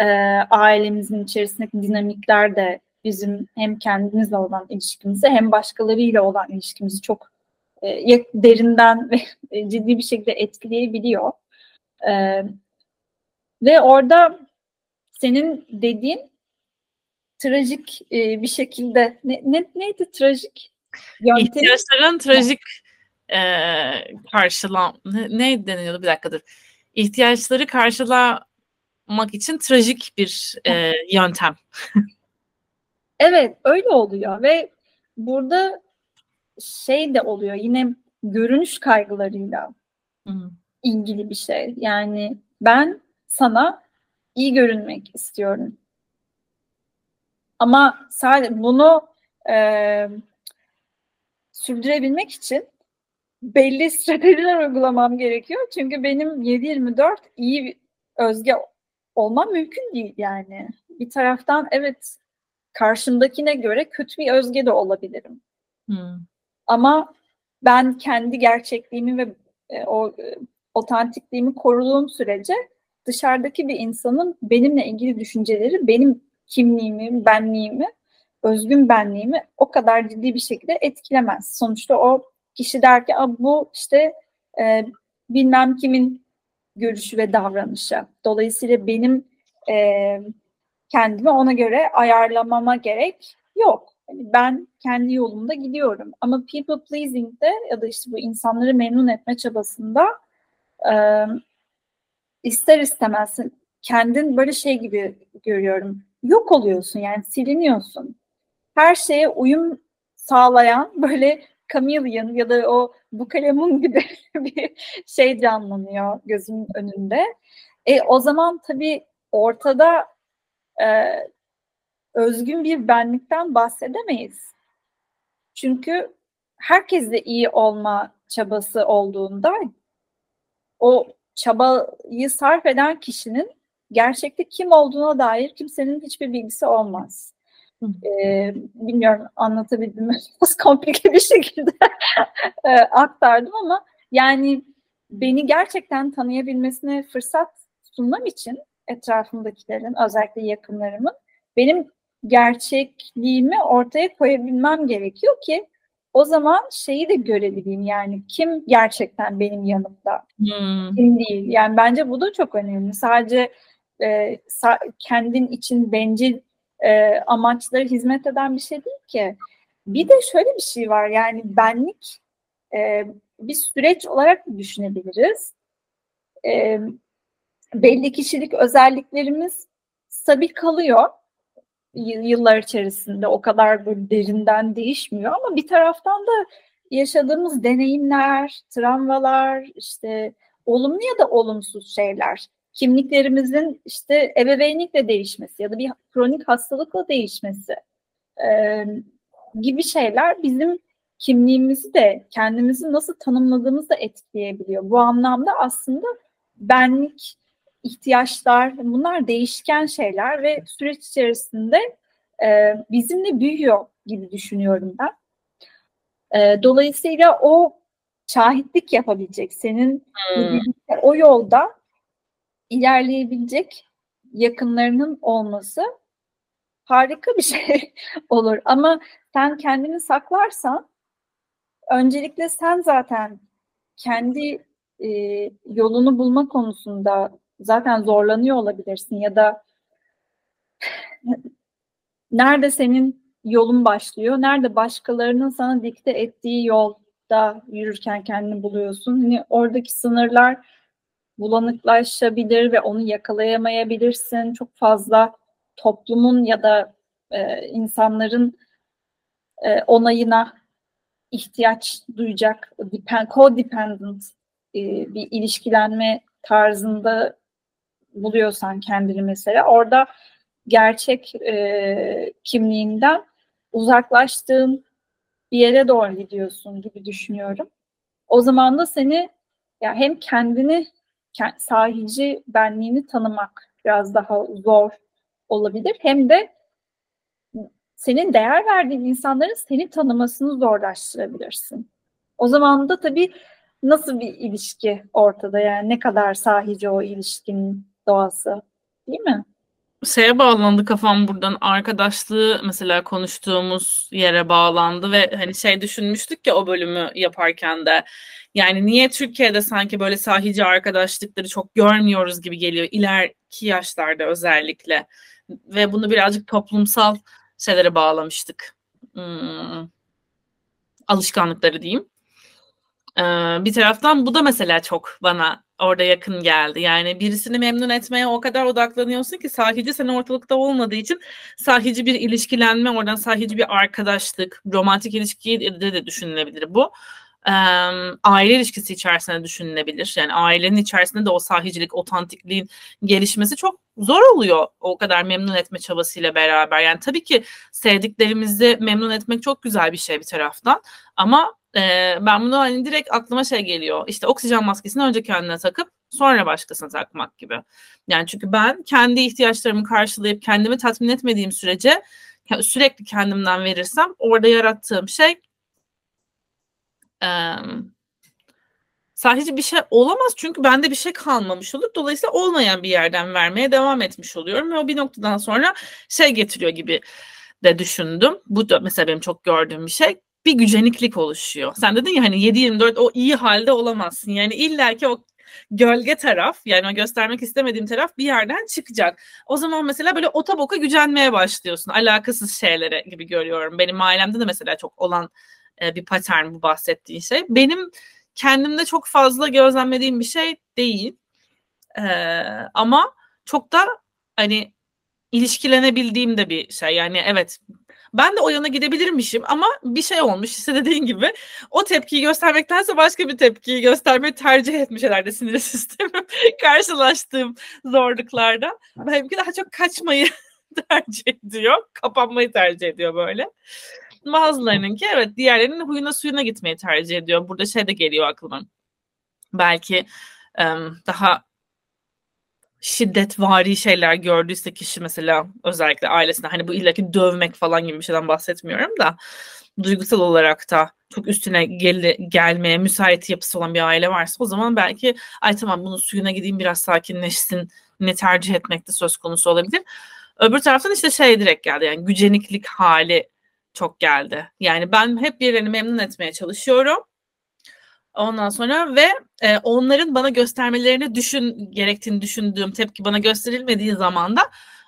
E, ailemizin içerisindeki dinamikler de bizim hem kendimizle olan ilişkimizi hem başkalarıyla olan ilişkimizi çok e, derinden ve ciddi bir şekilde etkileyebiliyor. E, ve orada senin dediğin trajik e, bir şekilde ne, ne neydi trajik? Yöntemi? İhtiyaçların trajik e, karşılam ne, ne deniyordu bir dakikadır. İhtiyaçları karşılamak için trajik bir e, yöntem. evet öyle oluyor ve burada şey de oluyor yine görünüş kaygılarıyla hmm. ilgili bir şey. Yani ben sana iyi görünmek istiyorum. Ama sadece bunu e, sürdürebilmek için belli stratejiler uygulamam gerekiyor. Çünkü benim 7-24 iyi özge olmam mümkün değil yani. Bir taraftan evet karşımdakine göre kötü bir özge de olabilirim. Hmm. Ama ben kendi gerçekliğimi ve e, o e, otantikliğimi koruduğum sürece dışarıdaki bir insanın benimle ilgili düşünceleri benim kimliğimi, benliğimi, özgün benliğimi o kadar ciddi bir şekilde etkilemez. Sonuçta o kişi der ki bu işte e, bilmem kimin görüşü ve davranışı. Dolayısıyla benim e, kendimi ona göre ayarlamama gerek yok. Yani ben kendi yolumda gidiyorum. Ama people pleasing'de ya da işte bu insanları memnun etme çabasında e, ister istemez kendin böyle şey gibi görüyorum. Yok oluyorsun yani siliniyorsun. Her şeye uyum sağlayan böyle chameleon ya da o bukalemun gibi bir şey canlanıyor gözümün önünde. E, o zaman tabii ortada e, özgün bir benlikten bahsedemeyiz. Çünkü herkesle iyi olma çabası olduğunda o çabayı sarf eden kişinin gerçekte kim olduğuna dair kimsenin hiçbir bilgisi olmaz. Ee, bilmiyorum anlatabildim mi? Biraz komplike bir şekilde e, aktardım ama yani beni gerçekten tanıyabilmesine fırsat sunmam için etrafımdakilerin özellikle yakınlarımın benim gerçekliğimi ortaya koyabilmem gerekiyor ki o zaman şeyi de görebileyim. Yani kim gerçekten benim yanımda? Hmm. kim değil? Yani bence bu da çok önemli. Sadece e, sa- kendin için bencil e, amaçlara hizmet eden bir şey değil ki. Bir de şöyle bir şey var. Yani benlik e, bir süreç olarak düşünebiliriz. E, belli kişilik özelliklerimiz stabil kalıyor yıllar içerisinde o kadar böyle derinden değişmiyor ama bir taraftan da yaşadığımız deneyimler, travmalar, işte olumlu ya da olumsuz şeyler, kimliklerimizin işte ebeveynlikle değişmesi ya da bir kronik hastalıkla değişmesi e, gibi şeyler bizim kimliğimizi de kendimizi nasıl tanımladığımızı da etkileyebiliyor. Bu anlamda aslında benlik ihtiyaçlar bunlar değişken şeyler ve süreç içerisinde e, bizimle büyüyor gibi düşünüyorum ben. E, dolayısıyla o şahitlik yapabilecek senin hmm. o yolda ilerleyebilecek yakınlarının olması harika bir şey olur. Ama sen kendini saklarsan öncelikle sen zaten kendi e, yolunu bulma konusunda zaten zorlanıyor olabilirsin ya da nerede senin yolun başlıyor, nerede başkalarının sana dikte ettiği yolda yürürken kendini buluyorsun. Hani oradaki sınırlar bulanıklaşabilir ve onu yakalayamayabilirsin. Çok fazla toplumun ya da e, insanların e, onayına ihtiyaç duyacak depend, co-dependent e, bir ilişkilenme tarzında buluyorsan kendini mesela orada gerçek e, kimliğinden uzaklaştığın bir yere doğru gidiyorsun gibi düşünüyorum. O zaman da seni ya hem kendini sahici benliğini tanımak biraz daha zor olabilir hem de senin değer verdiğin insanların seni tanımasını zorlaştırabilirsin. O zaman da tabii nasıl bir ilişki ortada yani ne kadar sahici o ilişkinin doğası değil mi? Şeye bağlandı kafam buradan arkadaşlığı mesela konuştuğumuz yere bağlandı ve hani şey düşünmüştük ya o bölümü yaparken de yani niye Türkiye'de sanki böyle sahici arkadaşlıkları çok görmüyoruz gibi geliyor ileriki yaşlarda özellikle ve bunu birazcık toplumsal şeylere bağlamıştık. Hmm, alışkanlıkları diyeyim. Bir taraftan bu da mesela çok bana orada yakın geldi. Yani birisini memnun etmeye o kadar odaklanıyorsun ki sahici sen ortalıkta olmadığı için sahici bir ilişkilenme, oradan sahici bir arkadaşlık, romantik ilişki de, de düşünülebilir bu aile ilişkisi içerisinde düşünülebilir. Yani ailenin içerisinde de o sahicilik, otantikliğin gelişmesi çok zor oluyor o kadar memnun etme çabasıyla beraber. Yani tabii ki sevdiklerimizi memnun etmek çok güzel bir şey bir taraftan ama e, ben bunu hani direkt aklıma şey geliyor. İşte oksijen maskesini önce kendine takıp sonra başkasına takmak gibi. Yani çünkü ben kendi ihtiyaçlarımı karşılayıp kendimi tatmin etmediğim sürece sürekli kendimden verirsem orada yarattığım şey e, sahici bir şey olamaz çünkü bende bir şey kalmamış olur. Dolayısıyla olmayan bir yerden vermeye devam etmiş oluyorum ve o bir noktadan sonra şey getiriyor gibi de düşündüm. Bu da mesela benim çok gördüğüm bir şey. Bir güceniklik oluşuyor. Sen dedin ya hani 7-24 o iyi halde olamazsın. Yani illaki o gölge taraf yani o göstermek istemediğim taraf bir yerden çıkacak. O zaman mesela böyle otoboka gücenmeye başlıyorsun. Alakasız şeylere gibi görüyorum. Benim ailemde de mesela çok olan e, bir patern bu bahsettiğin şey. Benim kendimde çok fazla gözlemlediğim bir şey değil. E, ama çok da hani ilişkilenebildiğim de bir şey. Yani evet ben de o yana gidebilirmişim ama bir şey olmuş işte dediğin gibi o tepkiyi göstermektense başka bir tepkiyi göstermeyi tercih etmiş herhalde sinir sistemim karşılaştığım zorluklarda. Benimki daha çok kaçmayı tercih ediyor. Kapanmayı tercih ediyor böyle. Bazılarınınki evet diğerlerinin huyuna suyuna gitmeyi tercih ediyor. Burada şey de geliyor aklıma. Belki daha şiddetvari şeyler gördüyse kişi mesela özellikle ailesinde hani bu illaki dövmek falan gibi bir şeyden bahsetmiyorum da duygusal olarak da çok üstüne gel gelmeye müsait yapısı olan bir aile varsa o zaman belki ay tamam bunun suyuna gideyim biraz sakinleşsin ne tercih etmek de söz konusu olabilir. Öbür taraftan işte şey direkt geldi yani güceniklik hali çok geldi. Yani ben hep birilerini memnun etmeye çalışıyorum. Ondan sonra ve e, onların bana göstermelerini düşün gerektiğini düşündüğüm tepki bana gösterilmediği zaman da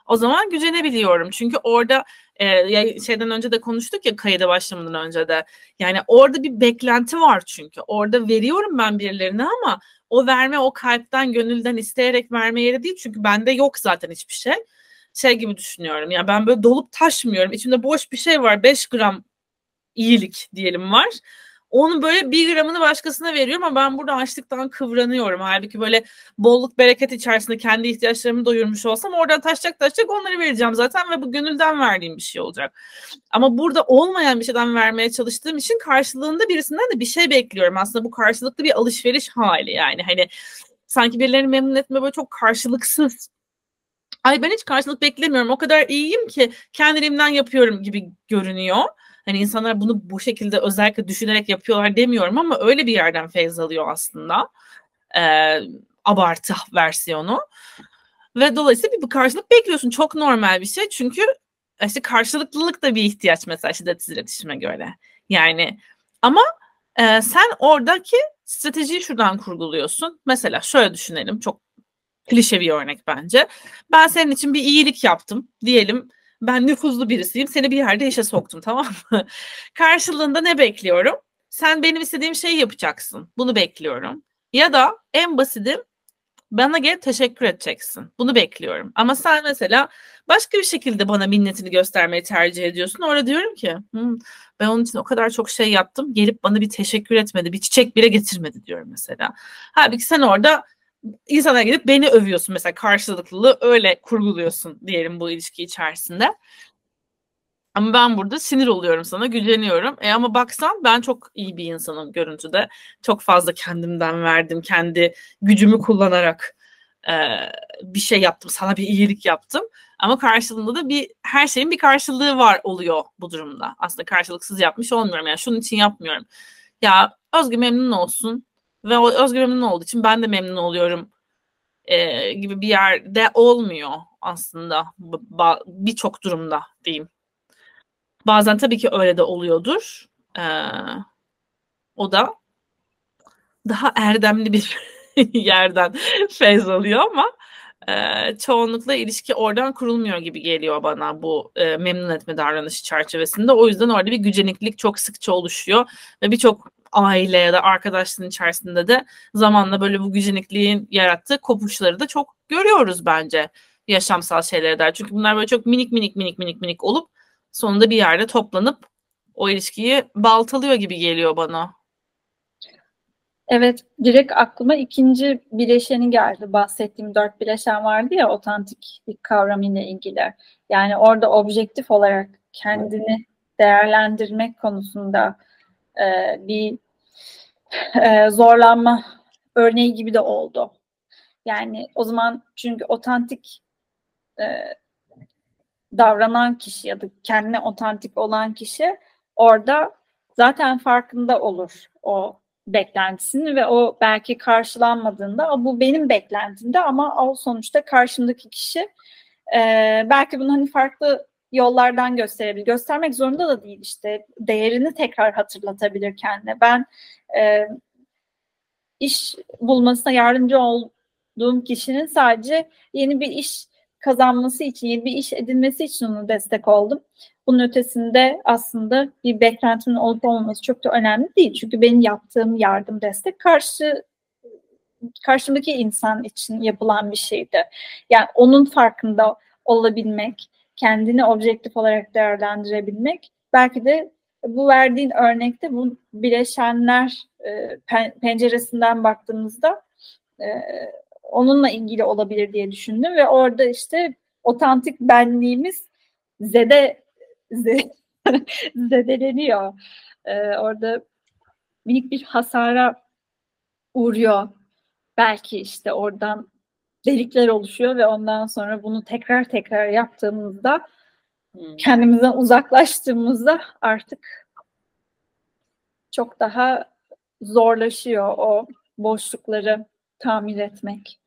o zaman gücenebiliyorum. Çünkü orada e, şeyden önce de konuştuk ya kayıda başlamadan önce de. Yani orada bir beklenti var çünkü. Orada veriyorum ben birilerine ama o verme o kalpten gönülden isteyerek verme yeri değil. Çünkü bende yok zaten hiçbir şey şey gibi düşünüyorum. Yani ben böyle dolup taşmıyorum. İçimde boş bir şey var. 5 gram iyilik diyelim var. Onun böyle bir gramını başkasına veriyorum ama ben burada açlıktan kıvranıyorum. Halbuki böyle bolluk bereket içerisinde kendi ihtiyaçlarımı doyurmuş olsam oradan taşacak taşacak onları vereceğim zaten ve bu gönülden verdiğim bir şey olacak. Ama burada olmayan bir şeyden vermeye çalıştığım için karşılığında birisinden de bir şey bekliyorum. Aslında bu karşılıklı bir alışveriş hali yani. Hani sanki birilerini memnun etme böyle çok karşılıksız ay ben hiç karşılık beklemiyorum o kadar iyiyim ki kendiliğimden yapıyorum gibi görünüyor. Hani insanlar bunu bu şekilde özellikle düşünerek yapıyorlar demiyorum ama öyle bir yerden feyz alıyor aslında. Ee, abartı versiyonu. Ve dolayısıyla bir karşılık bekliyorsun. Çok normal bir şey. Çünkü işte karşılıklılık da bir ihtiyaç mesela şiddetsiz iletişime göre. Yani ama e, sen oradaki stratejiyi şuradan kurguluyorsun. Mesela şöyle düşünelim çok klişe bir örnek bence. Ben senin için bir iyilik yaptım diyelim. Ben nüfuzlu birisiyim. Seni bir yerde işe soktum tamam mı? Karşılığında ne bekliyorum? Sen benim istediğim şeyi yapacaksın. Bunu bekliyorum. Ya da en basiti bana gelip teşekkür edeceksin. Bunu bekliyorum. Ama sen mesela başka bir şekilde bana minnetini göstermeyi tercih ediyorsun. Orada diyorum ki hmm, ben onun için o kadar çok şey yaptım. Gelip bana bir teşekkür etmedi. Bir çiçek bile getirmedi diyorum mesela. Halbuki sen orada insana gelip beni övüyorsun mesela karşılıklı öyle kurguluyorsun diyelim bu ilişki içerisinde. Ama ben burada sinir oluyorum sana, güceniyorum. E ama baksan ben çok iyi bir insanım görüntüde. Çok fazla kendimden verdim, kendi gücümü kullanarak e, bir şey yaptım, sana bir iyilik yaptım. Ama karşılığında da bir her şeyin bir karşılığı var oluyor bu durumda. Aslında karşılıksız yapmış olmuyorum. Yani şunun için yapmıyorum. Ya Özgür memnun olsun ve o Özgür olduğu için ben de memnun oluyorum e, gibi bir yerde olmuyor aslında birçok durumda diyeyim. Bazen tabii ki öyle de oluyordur. Ee, o da daha erdemli bir yerden feyz alıyor ama e, çoğunlukla ilişki oradan kurulmuyor gibi geliyor bana bu e, memnun etme davranışı çerçevesinde. O yüzden orada bir güceniklik çok sıkça oluşuyor ve birçok aile ya da arkadaşlığın içerisinde de zamanla böyle bu gücenikliğin yarattığı kopuşları da çok görüyoruz bence yaşamsal şeylere dair. Çünkü bunlar böyle çok minik minik minik minik minik olup sonunda bir yerde toplanıp o ilişkiyi baltalıyor gibi geliyor bana. Evet, direkt aklıma ikinci bileşeni geldi. Bahsettiğim dört bileşen vardı ya otantik bir kavram ile ilgili. Yani orada objektif olarak kendini değerlendirmek konusunda e, bir e, zorlanma örneği gibi de oldu. Yani o zaman çünkü otantik e, davranan kişi ya da kendine otantik olan kişi orada zaten farkında olur o beklentisini ve o belki karşılanmadığında bu benim beklentimde ama o sonuçta karşımdaki kişi e, belki bunu hani farklı yollardan gösterebilir. Göstermek zorunda da değil işte değerini tekrar hatırlatabilir kendine. Ben e, iş bulmasına yardımcı olduğum kişinin sadece yeni bir iş kazanması için, yeni bir iş edinmesi için ona destek oldum. Bunun ötesinde aslında bir beklentimin olup olmaması çok da önemli değil. Çünkü benim yaptığım yardım, destek karşı karşımdaki insan için yapılan bir şeydi. Yani onun farkında olabilmek, kendini objektif olarak değerlendirebilmek belki de bu verdiğin örnekte bu bileşenler e, penceresinden baktığımızda e, onunla ilgili olabilir diye düşündüm ve orada işte otantik benliğimiz zede, zede zedeleniyor. Ee, orada minik bir hasara uğruyor. Belki işte oradan delikler oluşuyor ve ondan sonra bunu tekrar tekrar yaptığımızda. Kendimizden uzaklaştığımızda artık çok daha zorlaşıyor o boşlukları tamir etmek.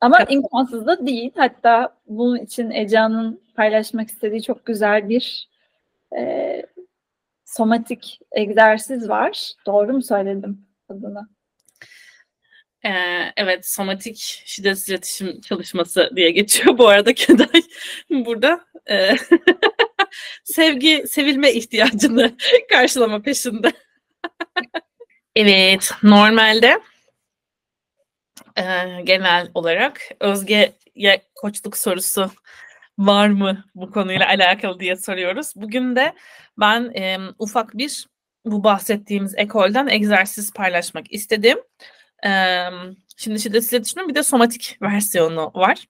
Ama imkansız da değil. Hatta bunun için Eca'nın paylaşmak istediği çok güzel bir e, somatik egzersiz var. Doğru mu söyledim adını? Ee, evet, somatik şiddet iletişim çalışması diye geçiyor bu arada Keday. Burada e, sevgi, sevilme ihtiyacını karşılama peşinde. Evet, normalde e, genel olarak Özge'ye koçluk sorusu var mı bu konuyla alakalı diye soruyoruz. Bugün de ben e, ufak bir bu bahsettiğimiz ekolden egzersiz paylaşmak istedim. E, şimdi şiddet iletişimin bir de somatik versiyonu var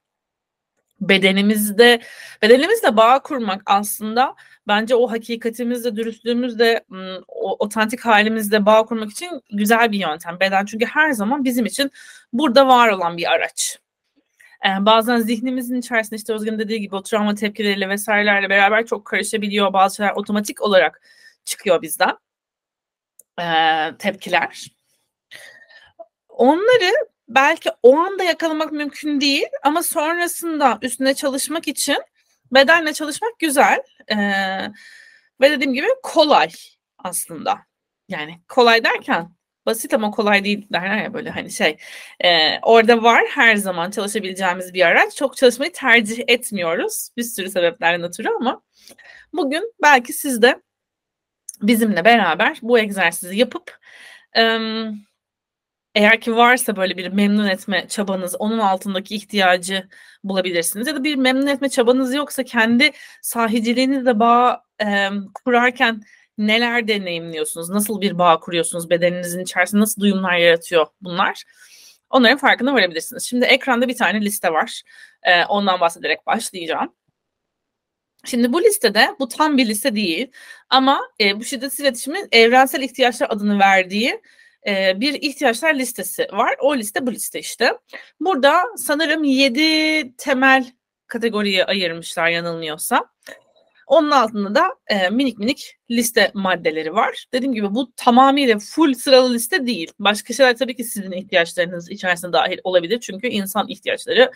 bedenimizde bedenimizle bağ kurmak aslında bence o hakikatimizle, dürüstlüğümüzle, o otantik halimizle bağ kurmak için güzel bir yöntem. Beden çünkü her zaman bizim için burada var olan bir araç. Bazen zihnimizin içerisinde işte Özgün dediği gibi o travma tepkileriyle vesairelerle beraber çok karışabiliyor. Bazı şeyler otomatik olarak çıkıyor bizden. Tepkiler. Onları belki o anda yakalamak mümkün değil ama sonrasında üstüne çalışmak için bedenle çalışmak güzel. Ee, ve dediğim gibi kolay aslında. Yani kolay derken basit ama kolay değil derler ya böyle hani şey e, orada var her zaman çalışabileceğimiz bir araç çok çalışmayı tercih etmiyoruz bir sürü sebeplerden ötürü ama bugün belki siz de bizimle beraber bu egzersizi yapıp e, eğer ki varsa böyle bir memnun etme çabanız, onun altındaki ihtiyacı bulabilirsiniz. Ya da bir memnun etme çabanız yoksa kendi sahiciliğinizle bağ e, kurarken neler deneyimliyorsunuz? Nasıl bir bağ kuruyorsunuz? Bedeninizin içerisinde nasıl duyumlar yaratıyor bunlar? Onların farkına varabilirsiniz. Şimdi ekranda bir tane liste var. E, ondan bahsederek başlayacağım. Şimdi bu listede bu tam bir liste değil ama e, bu şiddetsiz iletişimin evrensel ihtiyaçlar adını verdiği e, bir ihtiyaçlar listesi var. O liste bu liste işte. Burada sanırım 7 temel kategoriye ayırmışlar yanılmıyorsa. Onun altında da e, minik minik liste maddeleri var. Dediğim gibi bu tamamıyla full sıralı liste değil. Başka şeyler tabii ki sizin ihtiyaçlarınız içerisinde dahil olabilir. Çünkü insan ihtiyaçları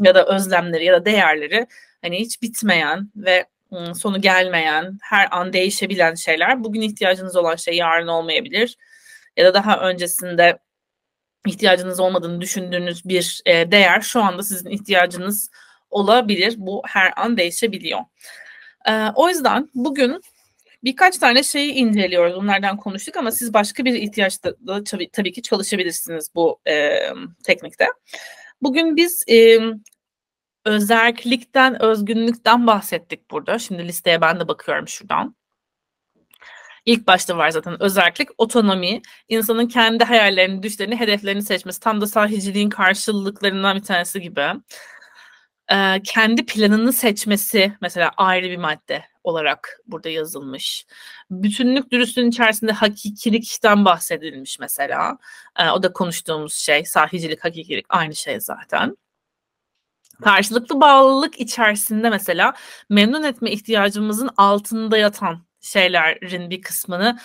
ya da özlemleri ya da değerleri hani hiç bitmeyen ve sonu gelmeyen, her an değişebilen şeyler. Bugün ihtiyacınız olan şey yarın olmayabilir. Ya da daha öncesinde ihtiyacınız olmadığını düşündüğünüz bir e, değer şu anda sizin ihtiyacınız olabilir. Bu her an değişebiliyor. E, o yüzden bugün birkaç tane şeyi inceliyoruz. Bunlardan konuştuk ama siz başka bir ihtiyaçta da tabii, tabii ki çalışabilirsiniz bu e, teknikte. Bugün biz e, özerklikten, özgünlükten bahsettik burada. Şimdi listeye ben de bakıyorum şuradan. İlk başta var zaten özellik, otonomi, insanın kendi hayallerini, düşlerini, hedeflerini seçmesi. Tam da sahiciliğin karşılıklarından bir tanesi gibi. Ee, kendi planını seçmesi mesela ayrı bir madde olarak burada yazılmış. Bütünlük dürüstlüğün içerisinde hakikilikten bahsedilmiş mesela. Ee, o da konuştuğumuz şey. Sahicilik, hakikilik aynı şey zaten. Karşılıklı bağlılık içerisinde mesela memnun etme ihtiyacımızın altında yatan şeylerin bir kısmını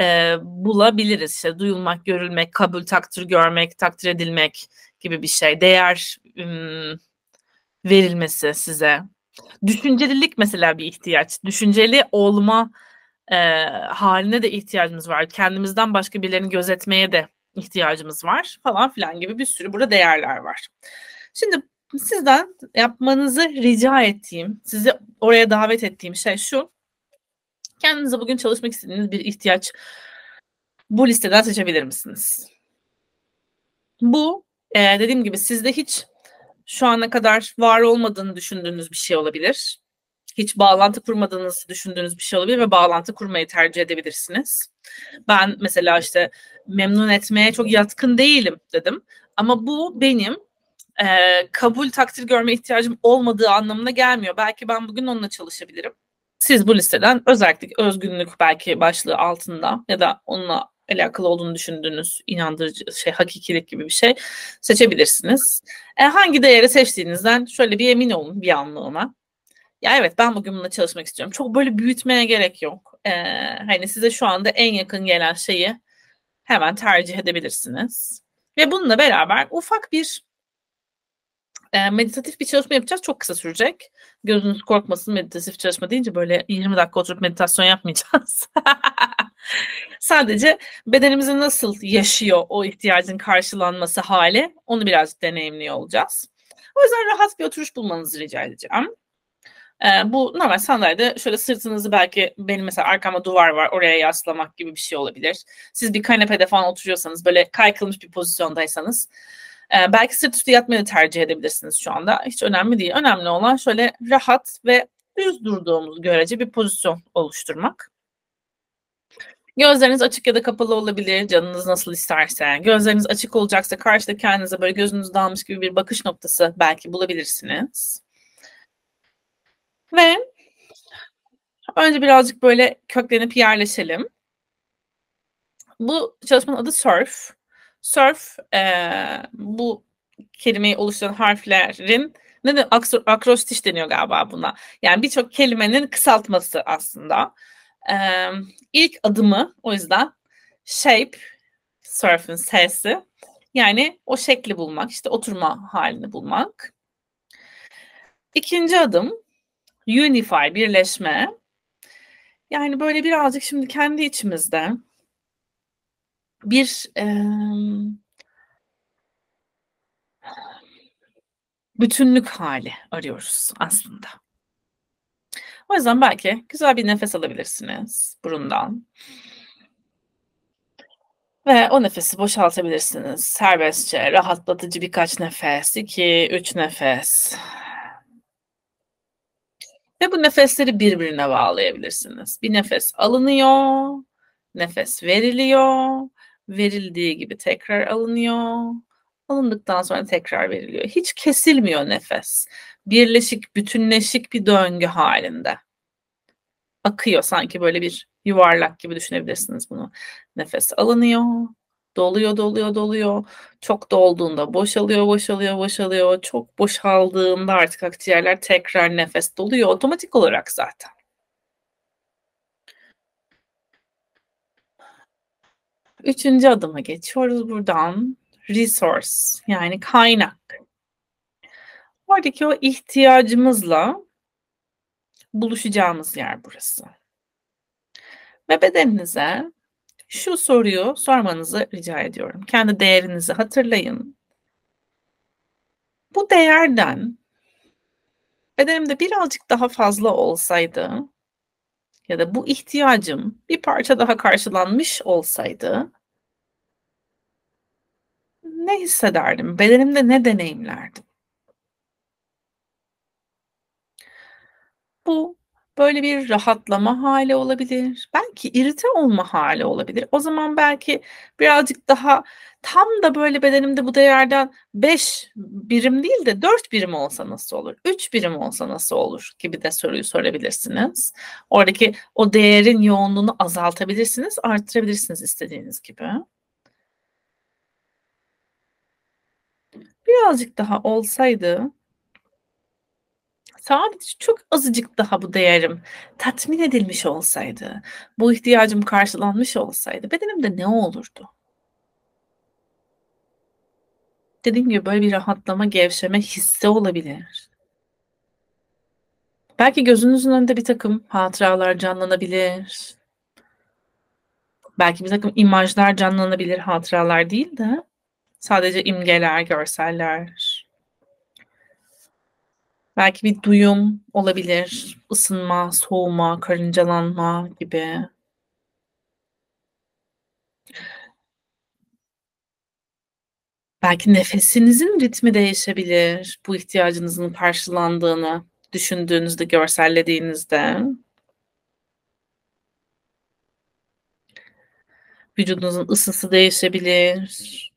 e, bulabiliriz. İşte duyulmak, görülmek, kabul, takdir görmek, takdir edilmek gibi bir şey. Değer ım, verilmesi size. Düşüncelilik mesela bir ihtiyaç. Düşünceli olma e, haline de ihtiyacımız var. Kendimizden başka birilerini gözetmeye de ihtiyacımız var falan filan gibi bir sürü burada değerler var. Şimdi sizden yapmanızı rica ettiğim, sizi oraya davet ettiğim şey şu. Kendinize bugün çalışmak istediğiniz bir ihtiyaç bu listeden seçebilir misiniz? Bu e, dediğim gibi sizde hiç şu ana kadar var olmadığını düşündüğünüz bir şey olabilir. Hiç bağlantı kurmadığınızı düşündüğünüz bir şey olabilir ve bağlantı kurmayı tercih edebilirsiniz. Ben mesela işte memnun etmeye çok yatkın değilim dedim. Ama bu benim e, kabul takdir görme ihtiyacım olmadığı anlamına gelmiyor. Belki ben bugün onunla çalışabilirim siz bu listeden özellikle özgünlük belki başlığı altında ya da onunla alakalı olduğunu düşündüğünüz inandırıcı şey hakikilik gibi bir şey seçebilirsiniz. E, hangi değeri seçtiğinizden şöyle bir emin olun bir anlığına. Ya evet ben bugün bununla çalışmak istiyorum. Çok böyle büyütmeye gerek yok. E, hani size şu anda en yakın gelen şeyi hemen tercih edebilirsiniz. Ve bununla beraber ufak bir e, meditatif bir çalışma yapacağız. Çok kısa sürecek. Gözünüz korkmasın meditatif çalışma deyince böyle 20 dakika oturup meditasyon yapmayacağız. Sadece bedenimizin nasıl yaşıyor o ihtiyacın karşılanması hali onu birazcık deneyimliyor olacağız. O yüzden rahat bir oturuş bulmanızı rica edeceğim. Ee, bu normal sandalyede şöyle sırtınızı belki benim mesela arkamda duvar var oraya yaslamak gibi bir şey olabilir. Siz bir kanepede falan oturuyorsanız böyle kaykılmış bir pozisyondaysanız ee, belki sırt üstü yatmayı tercih edebilirsiniz şu anda. Hiç önemli değil. Önemli olan şöyle rahat ve düz durduğumuz görece bir pozisyon oluşturmak. Gözleriniz açık ya da kapalı olabilir. Canınız nasıl isterse. Gözleriniz açık olacaksa karşıda kendinize böyle gözünüz dalmış gibi bir bakış noktası belki bulabilirsiniz. Ve önce birazcık böyle köklenip yerleşelim. Bu çalışmanın adı surf. Surf e, bu kelimeyi oluşturan harflerin ne de akrostiş deniyor galiba buna. Yani birçok kelimenin kısaltması aslında. E, ilk adımı o yüzden shape, surf'ün sesi. Yani o şekli bulmak, işte oturma halini bulmak. İkinci adım unify, birleşme. Yani böyle birazcık şimdi kendi içimizde bir e, bütünlük hali arıyoruz aslında. O yüzden belki güzel bir nefes alabilirsiniz burundan. Ve o nefesi boşaltabilirsiniz. Serbestçe, rahatlatıcı birkaç nefes. 2, 3 nefes. Ve bu nefesleri birbirine bağlayabilirsiniz. Bir nefes alınıyor, nefes veriliyor, verildiği gibi tekrar alınıyor, alındıktan sonra tekrar veriliyor. Hiç kesilmiyor nefes. Birleşik, bütünleşik bir döngü halinde. Akıyor sanki böyle bir yuvarlak gibi düşünebilirsiniz bunu. Nefes alınıyor, doluyor, doluyor, doluyor. Çok dolduğunda boşalıyor, boşalıyor, boşalıyor. Çok boşaldığında artık akciğerler tekrar nefes doluyor otomatik olarak zaten. Üçüncü adıma geçiyoruz buradan. Resource yani kaynak. Oradaki o ihtiyacımızla buluşacağımız yer burası. Ve bedeninize şu soruyu sormanızı rica ediyorum. Kendi değerinizi hatırlayın. Bu değerden bedenimde birazcık daha fazla olsaydı ya da bu ihtiyacım bir parça daha karşılanmış olsaydı ne hissederdim? Bedenimde ne deneyimlerdim? Bu böyle bir rahatlama hali olabilir. Belki irite olma hali olabilir. O zaman belki birazcık daha tam da böyle bedenimde bu değerden 5 birim değil de 4 birim olsa nasıl olur? 3 birim olsa nasıl olur gibi de soruyu sorabilirsiniz. Oradaki o değerin yoğunluğunu azaltabilirsiniz, arttırabilirsiniz istediğiniz gibi. Birazcık daha olsaydı sadece çok azıcık daha bu değerim tatmin edilmiş olsaydı, bu ihtiyacım karşılanmış olsaydı bedenimde ne olurdu? Dediğim gibi böyle bir rahatlama, gevşeme hissi olabilir. Belki gözünüzün önünde bir takım hatıralar canlanabilir. Belki bir takım imajlar canlanabilir, hatıralar değil de sadece imgeler, görseller. Belki bir duyum olabilir. Isınma, soğuma, karıncalanma gibi. Belki nefesinizin ritmi değişebilir. Bu ihtiyacınızın karşılandığını düşündüğünüzde, görsellediğinizde. Vücudunuzun ısısı değişebilir.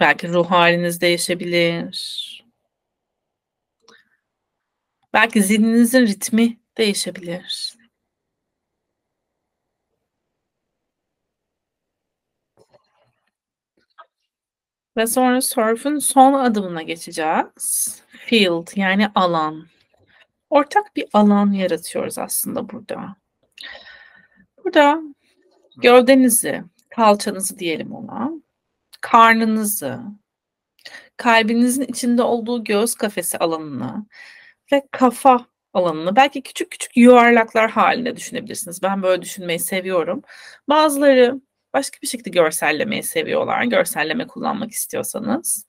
Belki ruh haliniz değişebilir. Belki zihninizin ritmi değişebilir. Ve sonra surf'ün son adımına geçeceğiz. Field yani alan. Ortak bir alan yaratıyoruz aslında burada. Burada gövdenizi, kalçanızı diyelim ona, karnınızı, kalbinizin içinde olduğu göğüs kafesi alanını ve kafa alanını belki küçük küçük yuvarlaklar halinde düşünebilirsiniz. Ben böyle düşünmeyi seviyorum. Bazıları başka bir şekilde görsellemeyi seviyorlar. Görselleme kullanmak istiyorsanız.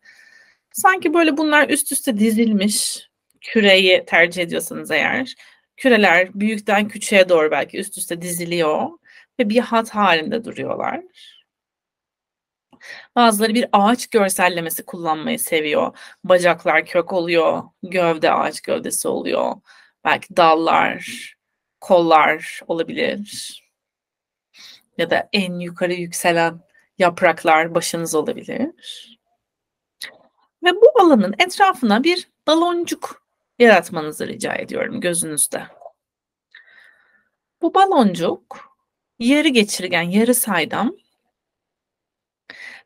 Sanki böyle bunlar üst üste dizilmiş küreyi tercih ediyorsanız eğer küreler büyükten küçüğe doğru belki üst üste diziliyor ve bir hat halinde duruyorlar. Bazıları bir ağaç görsellemesi kullanmayı seviyor. Bacaklar kök oluyor, gövde ağaç gövdesi oluyor. Belki dallar, kollar olabilir. Ya da en yukarı yükselen yapraklar başınız olabilir. Ve bu alanın etrafına bir baloncuk yaratmanızı rica ediyorum gözünüzde. Bu baloncuk yarı geçirgen, yarı saydam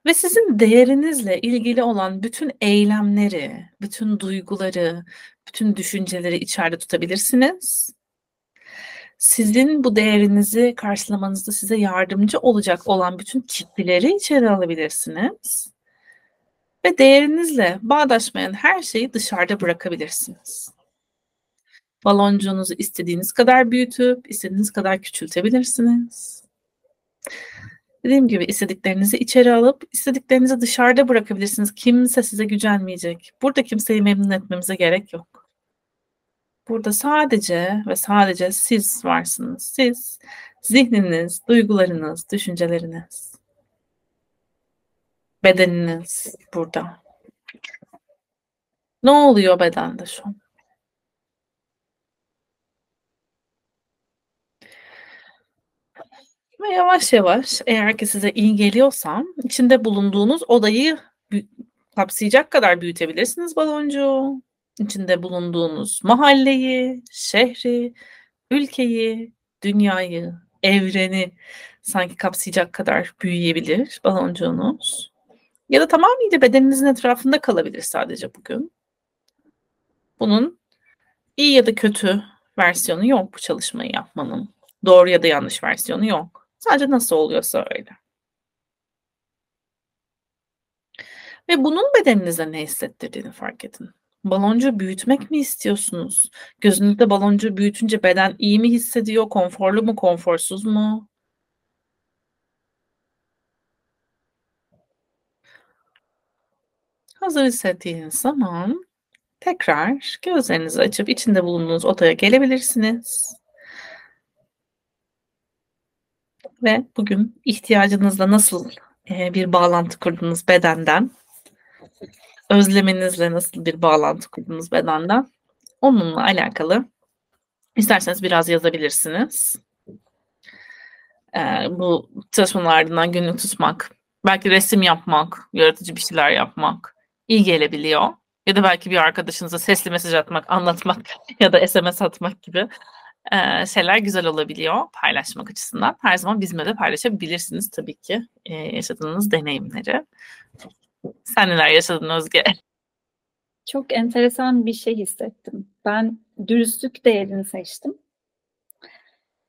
ve sizin değerinizle ilgili olan bütün eylemleri, bütün duyguları, bütün düşünceleri içeride tutabilirsiniz. Sizin bu değerinizi karşılamanızda size yardımcı olacak olan bütün kitleleri içeri alabilirsiniz. Ve değerinizle bağdaşmayan her şeyi dışarıda bırakabilirsiniz. Baloncuğunuzu istediğiniz kadar büyütüp istediğiniz kadar küçültebilirsiniz. Dediğim gibi istediklerinizi içeri alıp istediklerinizi dışarıda bırakabilirsiniz. Kimse size gücenmeyecek. Burada kimseyi memnun etmemize gerek yok. Burada sadece ve sadece siz varsınız. Siz, zihniniz, duygularınız, düşünceleriniz. Bedeniniz burada. Ne oluyor bedende şu an? Ve yavaş yavaş eğer ki size iyi geliyorsa içinde bulunduğunuz odayı kapsayacak kadar büyütebilirsiniz baloncuğu. İçinde bulunduğunuz mahalleyi, şehri, ülkeyi, dünyayı, evreni sanki kapsayacak kadar büyüyebilir baloncuğunuz. Ya da tamamıyla bedeninizin etrafında kalabilir sadece bugün. Bunun iyi ya da kötü versiyonu yok bu çalışmayı yapmanın. Doğru ya da yanlış versiyonu yok. Sadece nasıl oluyorsa öyle. Ve bunun bedeninize ne hissettirdiğini fark edin. Baloncu büyütmek mi istiyorsunuz? Gözünüzde baloncu büyütünce beden iyi mi hissediyor? Konforlu mu, konforsuz mu? Hazır hissettiğiniz zaman tekrar gözlerinizi açıp içinde bulunduğunuz odaya gelebilirsiniz. Ve bugün ihtiyacınızla nasıl bir bağlantı kurdunuz bedenden? Özleminizle nasıl bir bağlantı kurdunuz bedenden? Onunla alakalı isterseniz biraz yazabilirsiniz. bu çalışmanın ardından günlük tutmak, belki resim yapmak, yaratıcı bir şeyler yapmak, iyi gelebiliyor. Ya da belki bir arkadaşınıza sesli mesaj atmak, anlatmak ya da SMS atmak gibi e, şeyler güzel olabiliyor paylaşmak açısından. Her zaman bizimle de paylaşabilirsiniz tabii ki e, yaşadığınız deneyimleri. Sen neler yaşadın Özge? Çok enteresan bir şey hissettim. Ben dürüstlük değerini seçtim.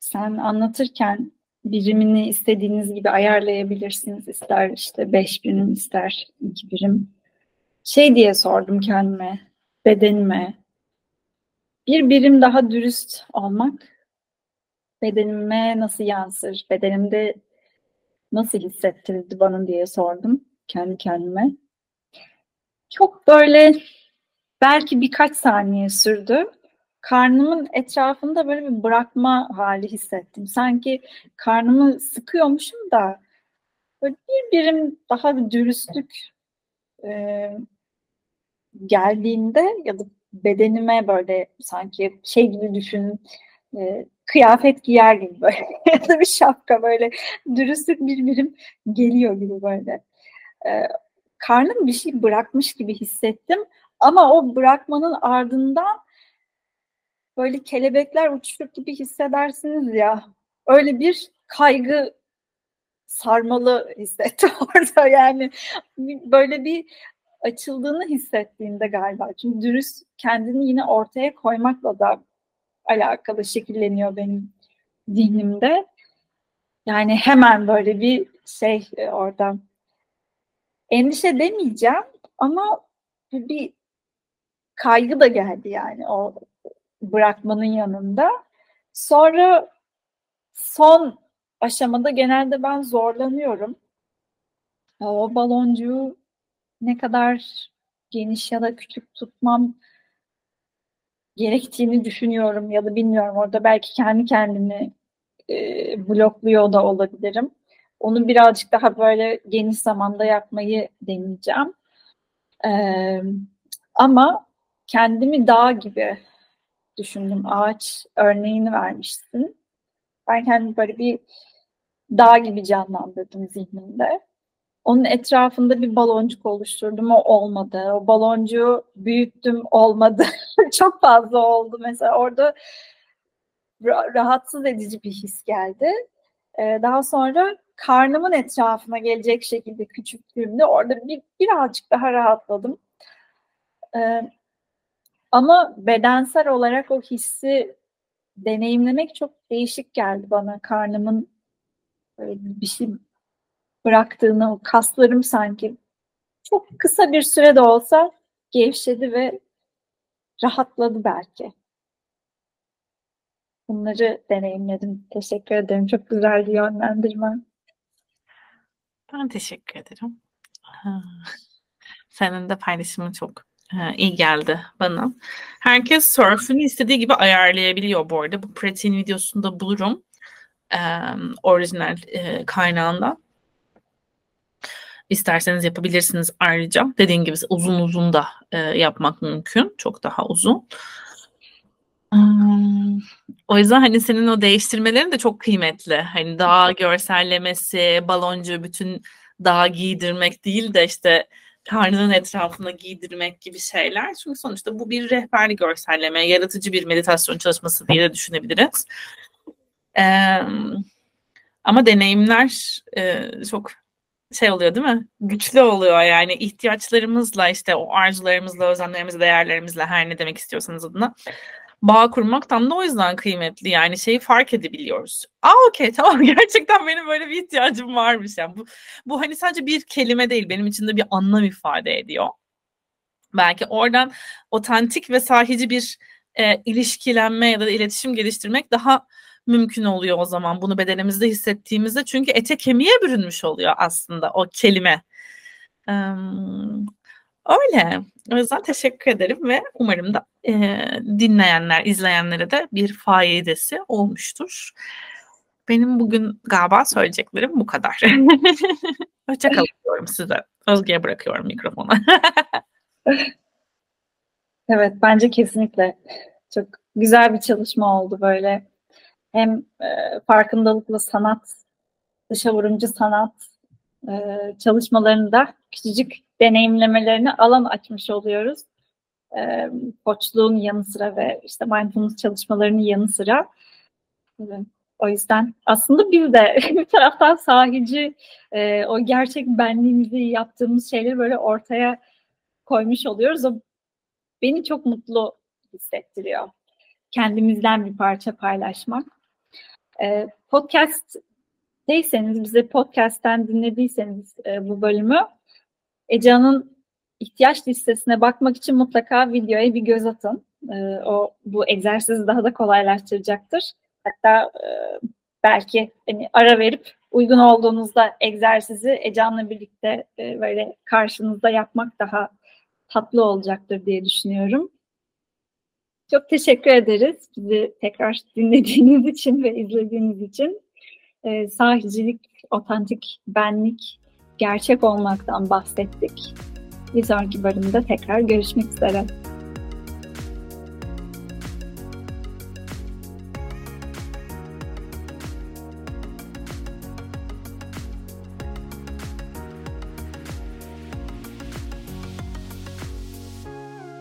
Sen anlatırken birimini istediğiniz gibi ayarlayabilirsiniz. İster işte beş birim, ister iki birim şey diye sordum kendime, bedenime. Bir birim daha dürüst olmak bedenime nasıl yansır, bedenimde nasıl hissettirdi bana diye sordum kendi kendime. Çok böyle belki birkaç saniye sürdü. Karnımın etrafında böyle bir bırakma hali hissettim. Sanki karnımı sıkıyormuşum da böyle bir birim daha bir dürüstlük e, geldiğinde ya da bedenime böyle sanki şey gibi düşün e, kıyafet giyer gibi böyle. Ya da bir şapka böyle dürüstlük bir birim geliyor gibi böyle. E, karnım bir şey bırakmış gibi hissettim ama o bırakmanın ardından böyle kelebekler uçuşur gibi hissedersiniz ya. Öyle bir kaygı sarmalı hissettim orada yani. Böyle bir açıldığını hissettiğinde galiba. Çünkü dürüst kendini yine ortaya koymakla da alakalı şekilleniyor benim zihnimde. Yani hemen böyle bir şey e, orada endişe demeyeceğim ama bir kaygı da geldi yani o bırakmanın yanında. Sonra son aşamada genelde ben zorlanıyorum. O baloncuğu ne kadar geniş ya da küçük tutmam gerektiğini düşünüyorum ya da bilmiyorum. Orada belki kendi kendimi e, blokluyor da olabilirim. Onu birazcık daha böyle geniş zamanda yapmayı deneyeceğim. Ee, ama kendimi dağ gibi düşündüm. Ağaç örneğini vermiştin. Ben kendimi böyle bir dağ gibi canlandırdım zihnimde. Onun etrafında bir baloncuk oluşturdum. O olmadı. O baloncuğu büyüttüm. Olmadı. Çok fazla oldu. Mesela orada rahatsız edici bir his geldi. Ee, daha sonra karnımın etrafına gelecek şekilde küçülttüğümde orada bir, birazcık daha rahatladım. Ee, ama bedensel olarak o hissi deneyimlemek çok değişik geldi bana. Karnımın bir şey bıraktığını, o kaslarım sanki çok kısa bir sürede olsa gevşedi ve rahatladı belki. Bunları deneyimledim. Teşekkür ederim. Çok güzel bir yönlendirme. Ben teşekkür ederim. Senin de paylaşımın çok iyi geldi bana. Herkes surf'ünü istediği gibi ayarlayabiliyor bu arada. Bu pratiğin videosunu da bulurum. E, orijinal e, kaynağından. İsterseniz yapabilirsiniz ayrıca. Dediğim gibi uzun uzun da e, yapmak mümkün. Çok daha uzun. Hmm, o yüzden hani senin o değiştirmelerin de çok kıymetli. Hani dağ görsellemesi, baloncu bütün dağ giydirmek değil de işte karnının etrafına giydirmek gibi şeyler. Çünkü sonuçta bu bir rehberli görselleme, yaratıcı bir meditasyon çalışması diye de düşünebiliriz. Ee, ama deneyimler e, çok şey oluyor değil mi? Güçlü oluyor yani ihtiyaçlarımızla işte o arzularımızla, özenlerimizle, değerlerimizle her ne demek istiyorsanız adına bağ kurmak tam da o yüzden kıymetli. Yani şeyi fark edebiliyoruz. Aa okey tamam gerçekten benim böyle bir ihtiyacım varmış. Yani bu, bu hani sadece bir kelime değil benim için de bir anlam ifade ediyor. Belki oradan otantik ve sahici bir e, ilişkilenme ya da iletişim geliştirmek daha mümkün oluyor o zaman bunu bedenimizde hissettiğimizde. Çünkü ete kemiğe bürünmüş oluyor aslında o kelime. Öyle. O yüzden teşekkür ederim ve umarım da e, dinleyenler, izleyenlere de bir faydası olmuştur. Benim bugün galiba söyleyeceklerim bu kadar. Hoşçakalın diyorum size. Özge'ye bırakıyorum mikrofonu. evet bence kesinlikle çok güzel bir çalışma oldu böyle. Hem e, farkındalıklı sanat, dışa vurumcu sanat e, çalışmalarında küçücük deneyimlemelerine alan açmış oluyoruz. E, koçluğun yanı sıra ve işte mindfulness çalışmalarının yanı sıra. E, o yüzden aslında biz de bir taraftan sahici e, o gerçek benliğimizi yaptığımız şeyleri böyle ortaya koymuş oluyoruz. O beni çok mutlu hissettiriyor. Kendimizden bir parça paylaşmak. E, podcast değilseniz, bize podcast'ten dinlediyseniz e, bu bölümü Ece'nin ihtiyaç listesine bakmak için mutlaka videoya bir göz atın. E, o bu egzersizi daha da kolaylaştıracaktır. Hatta e, belki hani ara verip uygun olduğunuzda egzersizi Ecan'la birlikte e, böyle karşınızda yapmak daha tatlı olacaktır diye düşünüyorum. Çok teşekkür ederiz bizi tekrar dinlediğiniz için ve izlediğiniz için. E, sahicilik, otantik benlik, gerçek olmaktan bahsettik. Bir sonraki bölümde tekrar görüşmek üzere.